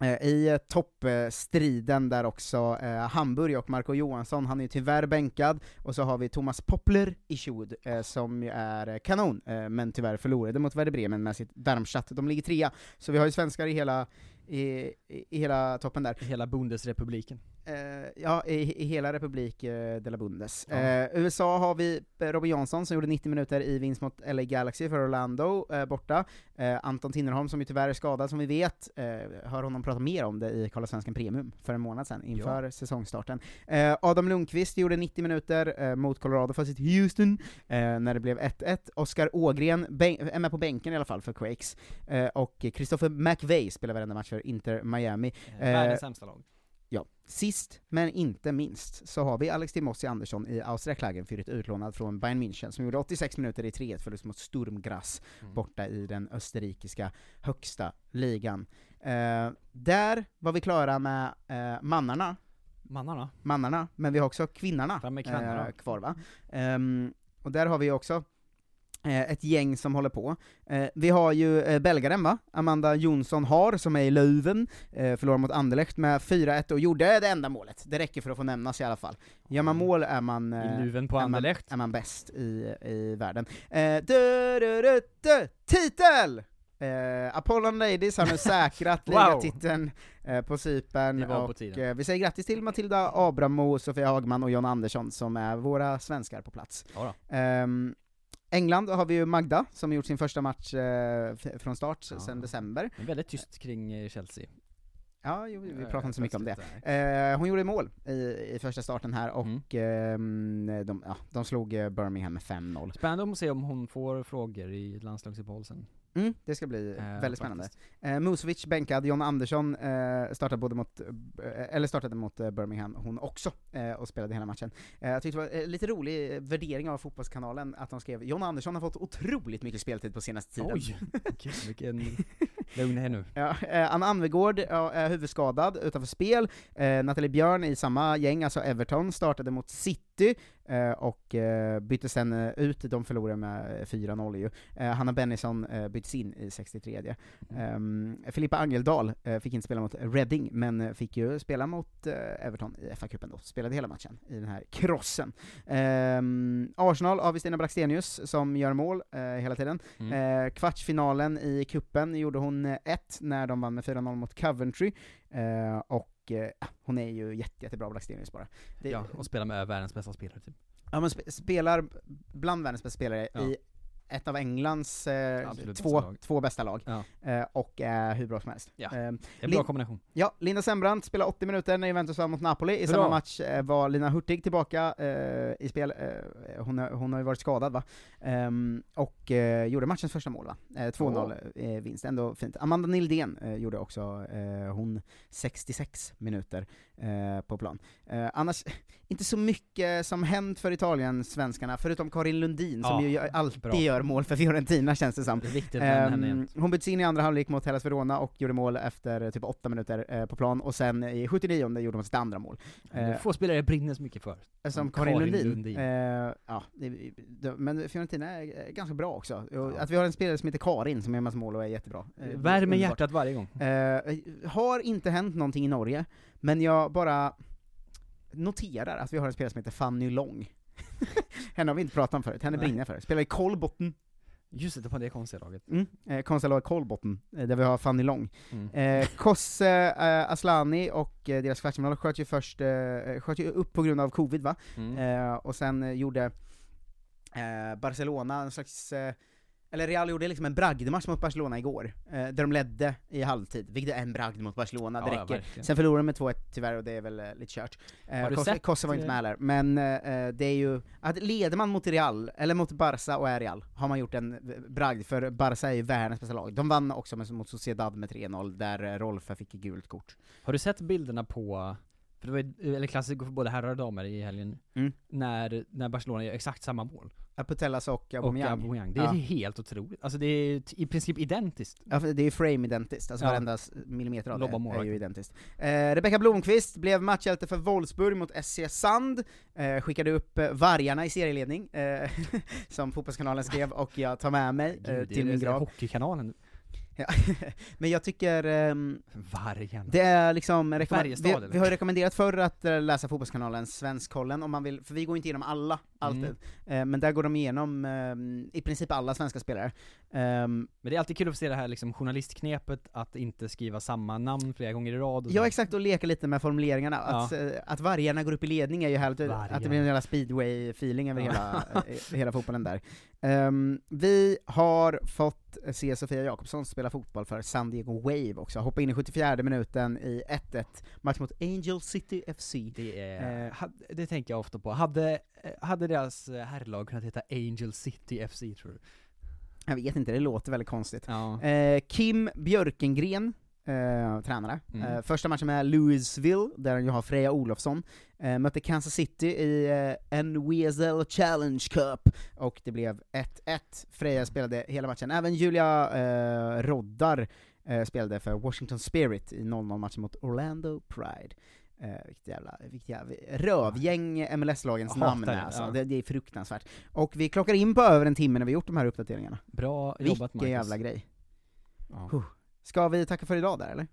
Eh, I eh, toppstriden där också eh, Hamburg och Marco Johansson, han är ju tyvärr bänkad, och så har vi Thomas Poppler i Schud, eh, som ju är eh, kanon, eh, men tyvärr förlorade mot Werder Bremen med sitt Darmstadt. De ligger trea, så vi har ju svenskar i hela, i, i, i hela toppen där. Hela Bundesrepubliken. Eh, ja, i, i hela Republik eh, de la Bundes. Ja. Eh, USA har vi Robin Jansson som gjorde 90 minuter i vinst mot LA Galaxy för Orlando, eh, borta. Eh, Anton Tinnerholm som ju tyvärr är skadad, som vi vet, eh, hör honom prata mer om det i Karla Svensken Premium för en månad sedan, inför säsongstarten. Eh, Adam Lundqvist gjorde 90 minuter mot Colorado för sitt Houston, när det blev 1-1. Oskar Ågren är med på bänken i alla fall för Quakes, och Christopher McVeigh spelar varenda match för Inter Miami. Världens sämsta lag. Ja. Sist, men inte minst, så har vi Alex Timossi Andersson i Austria Klagenfurt utlånad från Bayern München, som gjorde 86 minuter i 3-1 förlust mot Sturm Graz, Mm. borta i den österrikiska högsta ligan. Eh, där var vi klara med eh, mannarna, Mannarna? mannarna, men vi har också kvinnorna, eh, kvar va? Ehm, och där har vi också ett gäng som håller på. Eh, vi har ju eh, belgaren va, Amanda Jonsson Har, som är i Leuven, eh, förlorar mot Anderlecht med 4-1 och gjorde det enda målet. Det räcker för att få nämnas i alla fall. Gör man mål är man... I eh, luven på är man, är man bäst i, i världen. Eh, du, du, du, du, titel! Eh, Apollon Ladies har nu [laughs] säkrat Wow. ligatiteln eh, på Cypern, och eh, vi säger grattis till Matilda Abramo, Sofia Hagman och John Andersson som är våra svenskar på plats. Ehm, England har vi ju Magda, som gjort sin första match eh, från start Ja. sedan december. Är väldigt tyst kring eh, Chelsea. Ja, jo, vi Eh, pratar inte så mycket om det. Eh, hon gjorde mål i, i första starten här, och Mm. ehm, de, ja, de slog eh, Birmingham med 5-0. Spännande att se om hon får frågor i landslagsuppehåll sen. Mm, det ska bli Eh, väldigt spännande. Eh, Musovic bänkad, John Andersson eh, startade både mot, eh, eller startade mot eh, Birmingham, hon också, eh, och spelade hela matchen. Jag tyckte det var eh, lite rolig värdering av Fotbollskanalen, att de skrev John Andersson har fått otroligt mycket speltid på senaste tiden. Oj! Gud, vilken... [laughs] Lugn här nu. Ja, Anna Anvegård är huvudskadad utanför spel, Nathalie Björn i samma gäng, alltså Everton, startade mot City, eh, och eh, bytte sen eh, ut, de förlorade med eh, 4-0 ju. Hanna Bennison byttes in i 63 um, Filippa Angeldal fick inte spela mot Reading, men fick ju spela mot Everton i FA-cupen då, spelade hela matchen i den här krossen. Ehm, Arsenal vi Stina Blackstenius som gör mål hela tiden. Mm. Kvartsfinalen i kuppen gjorde hon eh, ett när de vann med 4-0 mot Coventry, eh, och eh, hon är ju jätte, jättebra Blackstenius bara. Det, Ja, och spela med världens bästa spelare typ. Ja, men spe, spelar bland världens bästa spelare Ja. i ett av Englands eh, två, bästa lag. två bästa lag, Ja. eh, och är hur bra som helst. Ja, Eh, en Lin- bra kombination. Ja, Linda Sembrant spelar 80 minuter när Juventus vann mot Napoli, i Bra. samma match eh, var Lina Hurtig tillbaka eh, i spel, eh, hon, har- hon har ju varit skadad va, Ehm, och eh, gjorde matchens första mål va, eh, 2-0 eh, vinst, ändå fint. Amanda Nildén eh, gjorde också, eh, hon 66 minuter eh, på plan. Eh, annars, [laughs] inte så mycket som hänt för Italien-svenskarna, förutom Karin Lundin som Ja, ju alltid bra. gör mål för Fiorentina känns det som. Det är viktigt jämt. hon byttes in i andra halvlek mot Hellas Verona och gjorde mål efter eh, typ åtta minuter eh, på plan, och sen i 79 gjorde hon sitt andra mål. Eh, Få spelare brinner så mycket för. som Karin, Lundin. Eh, ja, det, det, men Fiorentina är eh, ganska bra också. Och Att vi har en spelare som heter Karin som gör massa mål och är jättebra. Eh, Värmer hjärtat varje gång. Eh, har inte hänt någonting i Norge, men jag bara noterar att vi har en spelare som heter Fanny Long. [laughs] Henne har vi inte pratat om förut, henne Nej. brinner för. Spelar i Kolbotten, Just det, det var det konstiga laget. mm. eh, konstnärlag Kolbotten, eh, där vi har Fanny Long. Mm. Eh, Kosse eh, Aslani och eh, deras kvartsfinal sköt ju först, eh, sköt ju upp på grund av covid va? Mm. Eh, och sen eh, gjorde eh, Barcelona en slags, eh, eller Real gjorde liksom en bragdmatch mot Barcelona igår, eh, där de ledde i halvtid, vilket är en bragd mot Barcelona, det Ja, ja, räcker. verkligen. Sen förlorade de med 2-1 tyvärr, och det är väl eh, lite kört. Eh, Kosse, var inte eh, med heller, men eh, det är ju, att leder man mot Real, eller mot Barca och är Real, har man gjort en v- bragd, för Barca är ju världens bästa lag. De vann också mot Sociedad med 3-0, där eh, Rolfe fick gult kort. Har du sett bilderna på för det var ju- eller klassiker för både herrar och damer i helgen, Mm. när, när Barcelona gör exakt samma mål. Putellas och Och Aubameyang. Aubameyang. Det är Ja. helt otroligt. Alltså det är i princip identiskt. Ja, det är ju frame-identiskt, alltså Ja. varenda millimeter av Lobba det är ju identiskt. Eh, Rebecka Blomqvist blev matchhjälte för Wolfsburg mot SC Sand, eh, skickade upp eh, vargarna i serieledning, eh, [laughs] som Fotbollskanalen skrev, och jag tar med mig eh, Gud, det till min grav. Hockeykanalen. Ja. [laughs] Men jag tycker, ehm, Vargarna. det är liksom, vi, vi har ju rekommenderat förr att eh, läsa Fotbollskanalens Svenskkollen om man vill, för vi går inte igenom alla, alltid. Mm. Eh, men där går de igenom ehm, i princip alla svenska spelare. Ehm, Men det är alltid kul att se det här liksom journalistknepet, att inte skriva samma namn flera gånger i rad Ja exakt, och leka lite med formuleringarna. Att, Ja. eh, att vargarna går upp i ledning är ju härligt, att det blir en jävla speedway-feeling över Ja. hela, [laughs] hela fotbollen där. Vi har fått se Sofia Jakobsson spela fotboll för San Diego Wave också, hoppa in i 74 minuten i 1-1, match mot Angel City FC. Det, är, Eh, had- det tänker jag ofta på. Hade, eh, hade deras eh, herrlag kunnat heta Angel City FC tror du? Jag vet inte, det låter väldigt konstigt. Ja. Eh, Kim Björkengren, eh, tränare. Mm. Eh, första matchen med Louisville, där han ju har Freja Olofsson, eh, mötte Kansas City i eh, NWSL Challenge Cup, och det blev 1-1. Freja spelade hela matchen. Även Julia eh, Roddar eh, spelade för Washington Spirit i 0-0-matchen mot Orlando Pride. Eh, vilket jävla, vilket jävla rövgäng MLS-lagens namn är alltså. ja. det, det är fruktansvärt. Och vi klockar in på över en timme när vi gjort de här uppdateringarna. Bra jobbat Vilken jävla grej. Ja. Huh. Ska vi tacka för idag där eller?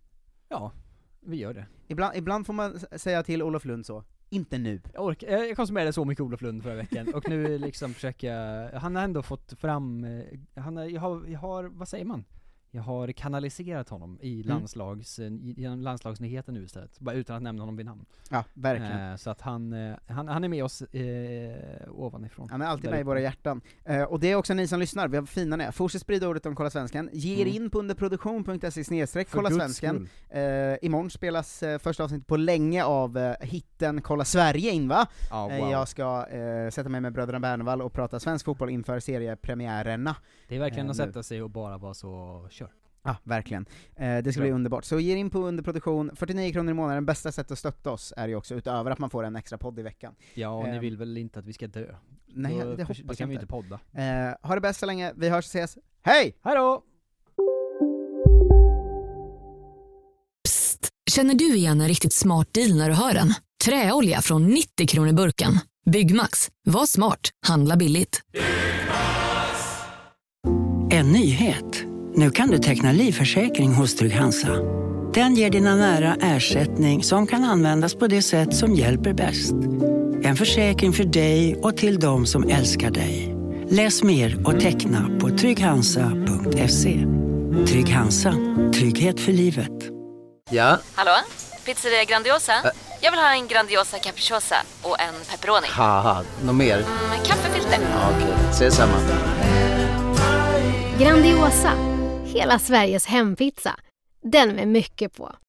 ja, vi gör det. Ibland, ibland får man säga till Olof Lund så, inte nu. Jag, orkar, jag konsumerade så mycket Olof Lund förra veckan, och nu liksom försöker jag, han har ändå fått fram, eh, han har, jag har, jag har, vad säger man? Jag har kanaliserat honom i landslags, i, genom landslagsnyheten nu istället, bara utan att nämna honom vid namn. Ja, verkligen. Eh, så att han, eh, han, han är med oss eh, ovanifrån. Han är alltid med i våra hjärtan. Eh, och det är också ni som lyssnar, vi har fina ni är. Fortsätt sprida ordet om Kolla Svensken. Ge er Mm. in på underproduktion.se snedstreck Kolla Svensken. Eh, imorgon spelas eh, första avsnittet på länge av eh, hitten Kolla Sverige in va? Eh, wow. jag ska eh, sätta mig med bröderna Bernvall och prata svensk fotboll inför seriepremiärerna. Det är verkligen eh, att sätta sig och bara vara så, kör. Ja, verkligen. Eh, det ska bli underbart. Så ge in på underproduktion, 49 kronor i månaden, bästa sättet att stötta oss är ju också, utöver att man får en extra podd i veckan. Ja, och ni Eh, vill väl inte att vi ska dö? Nej, Då- det då hoppas kan jag vi inte. inte podda. Eh, ha det bäst så länge, vi hörs och ses. Hej! Hejdå! Känner du igen en riktigt smart deal när du hör den? Träolja från 90 kronor burken. Byggmax. Var smart. Handla billigt. En nyhet. Nu kan du teckna livförsäkring hos Trygg-Hansa. Den ger dina nära ersättning som kan användas på det sätt som hjälper bäst. En försäkring för dig och till de som älskar dig. Läs mer och teckna på trygghansa.se. Trygg Hansa. Trygghet för livet. Ja, Hallå? Pizzeria Grandiosa? Jag vill ha en Grandiosa capriciosa och en pepperoni. något mer? Med kaffefilter. Ja, Okej, ses samma. Grandiosa, hela Sveriges hempizza. Den med mycket på.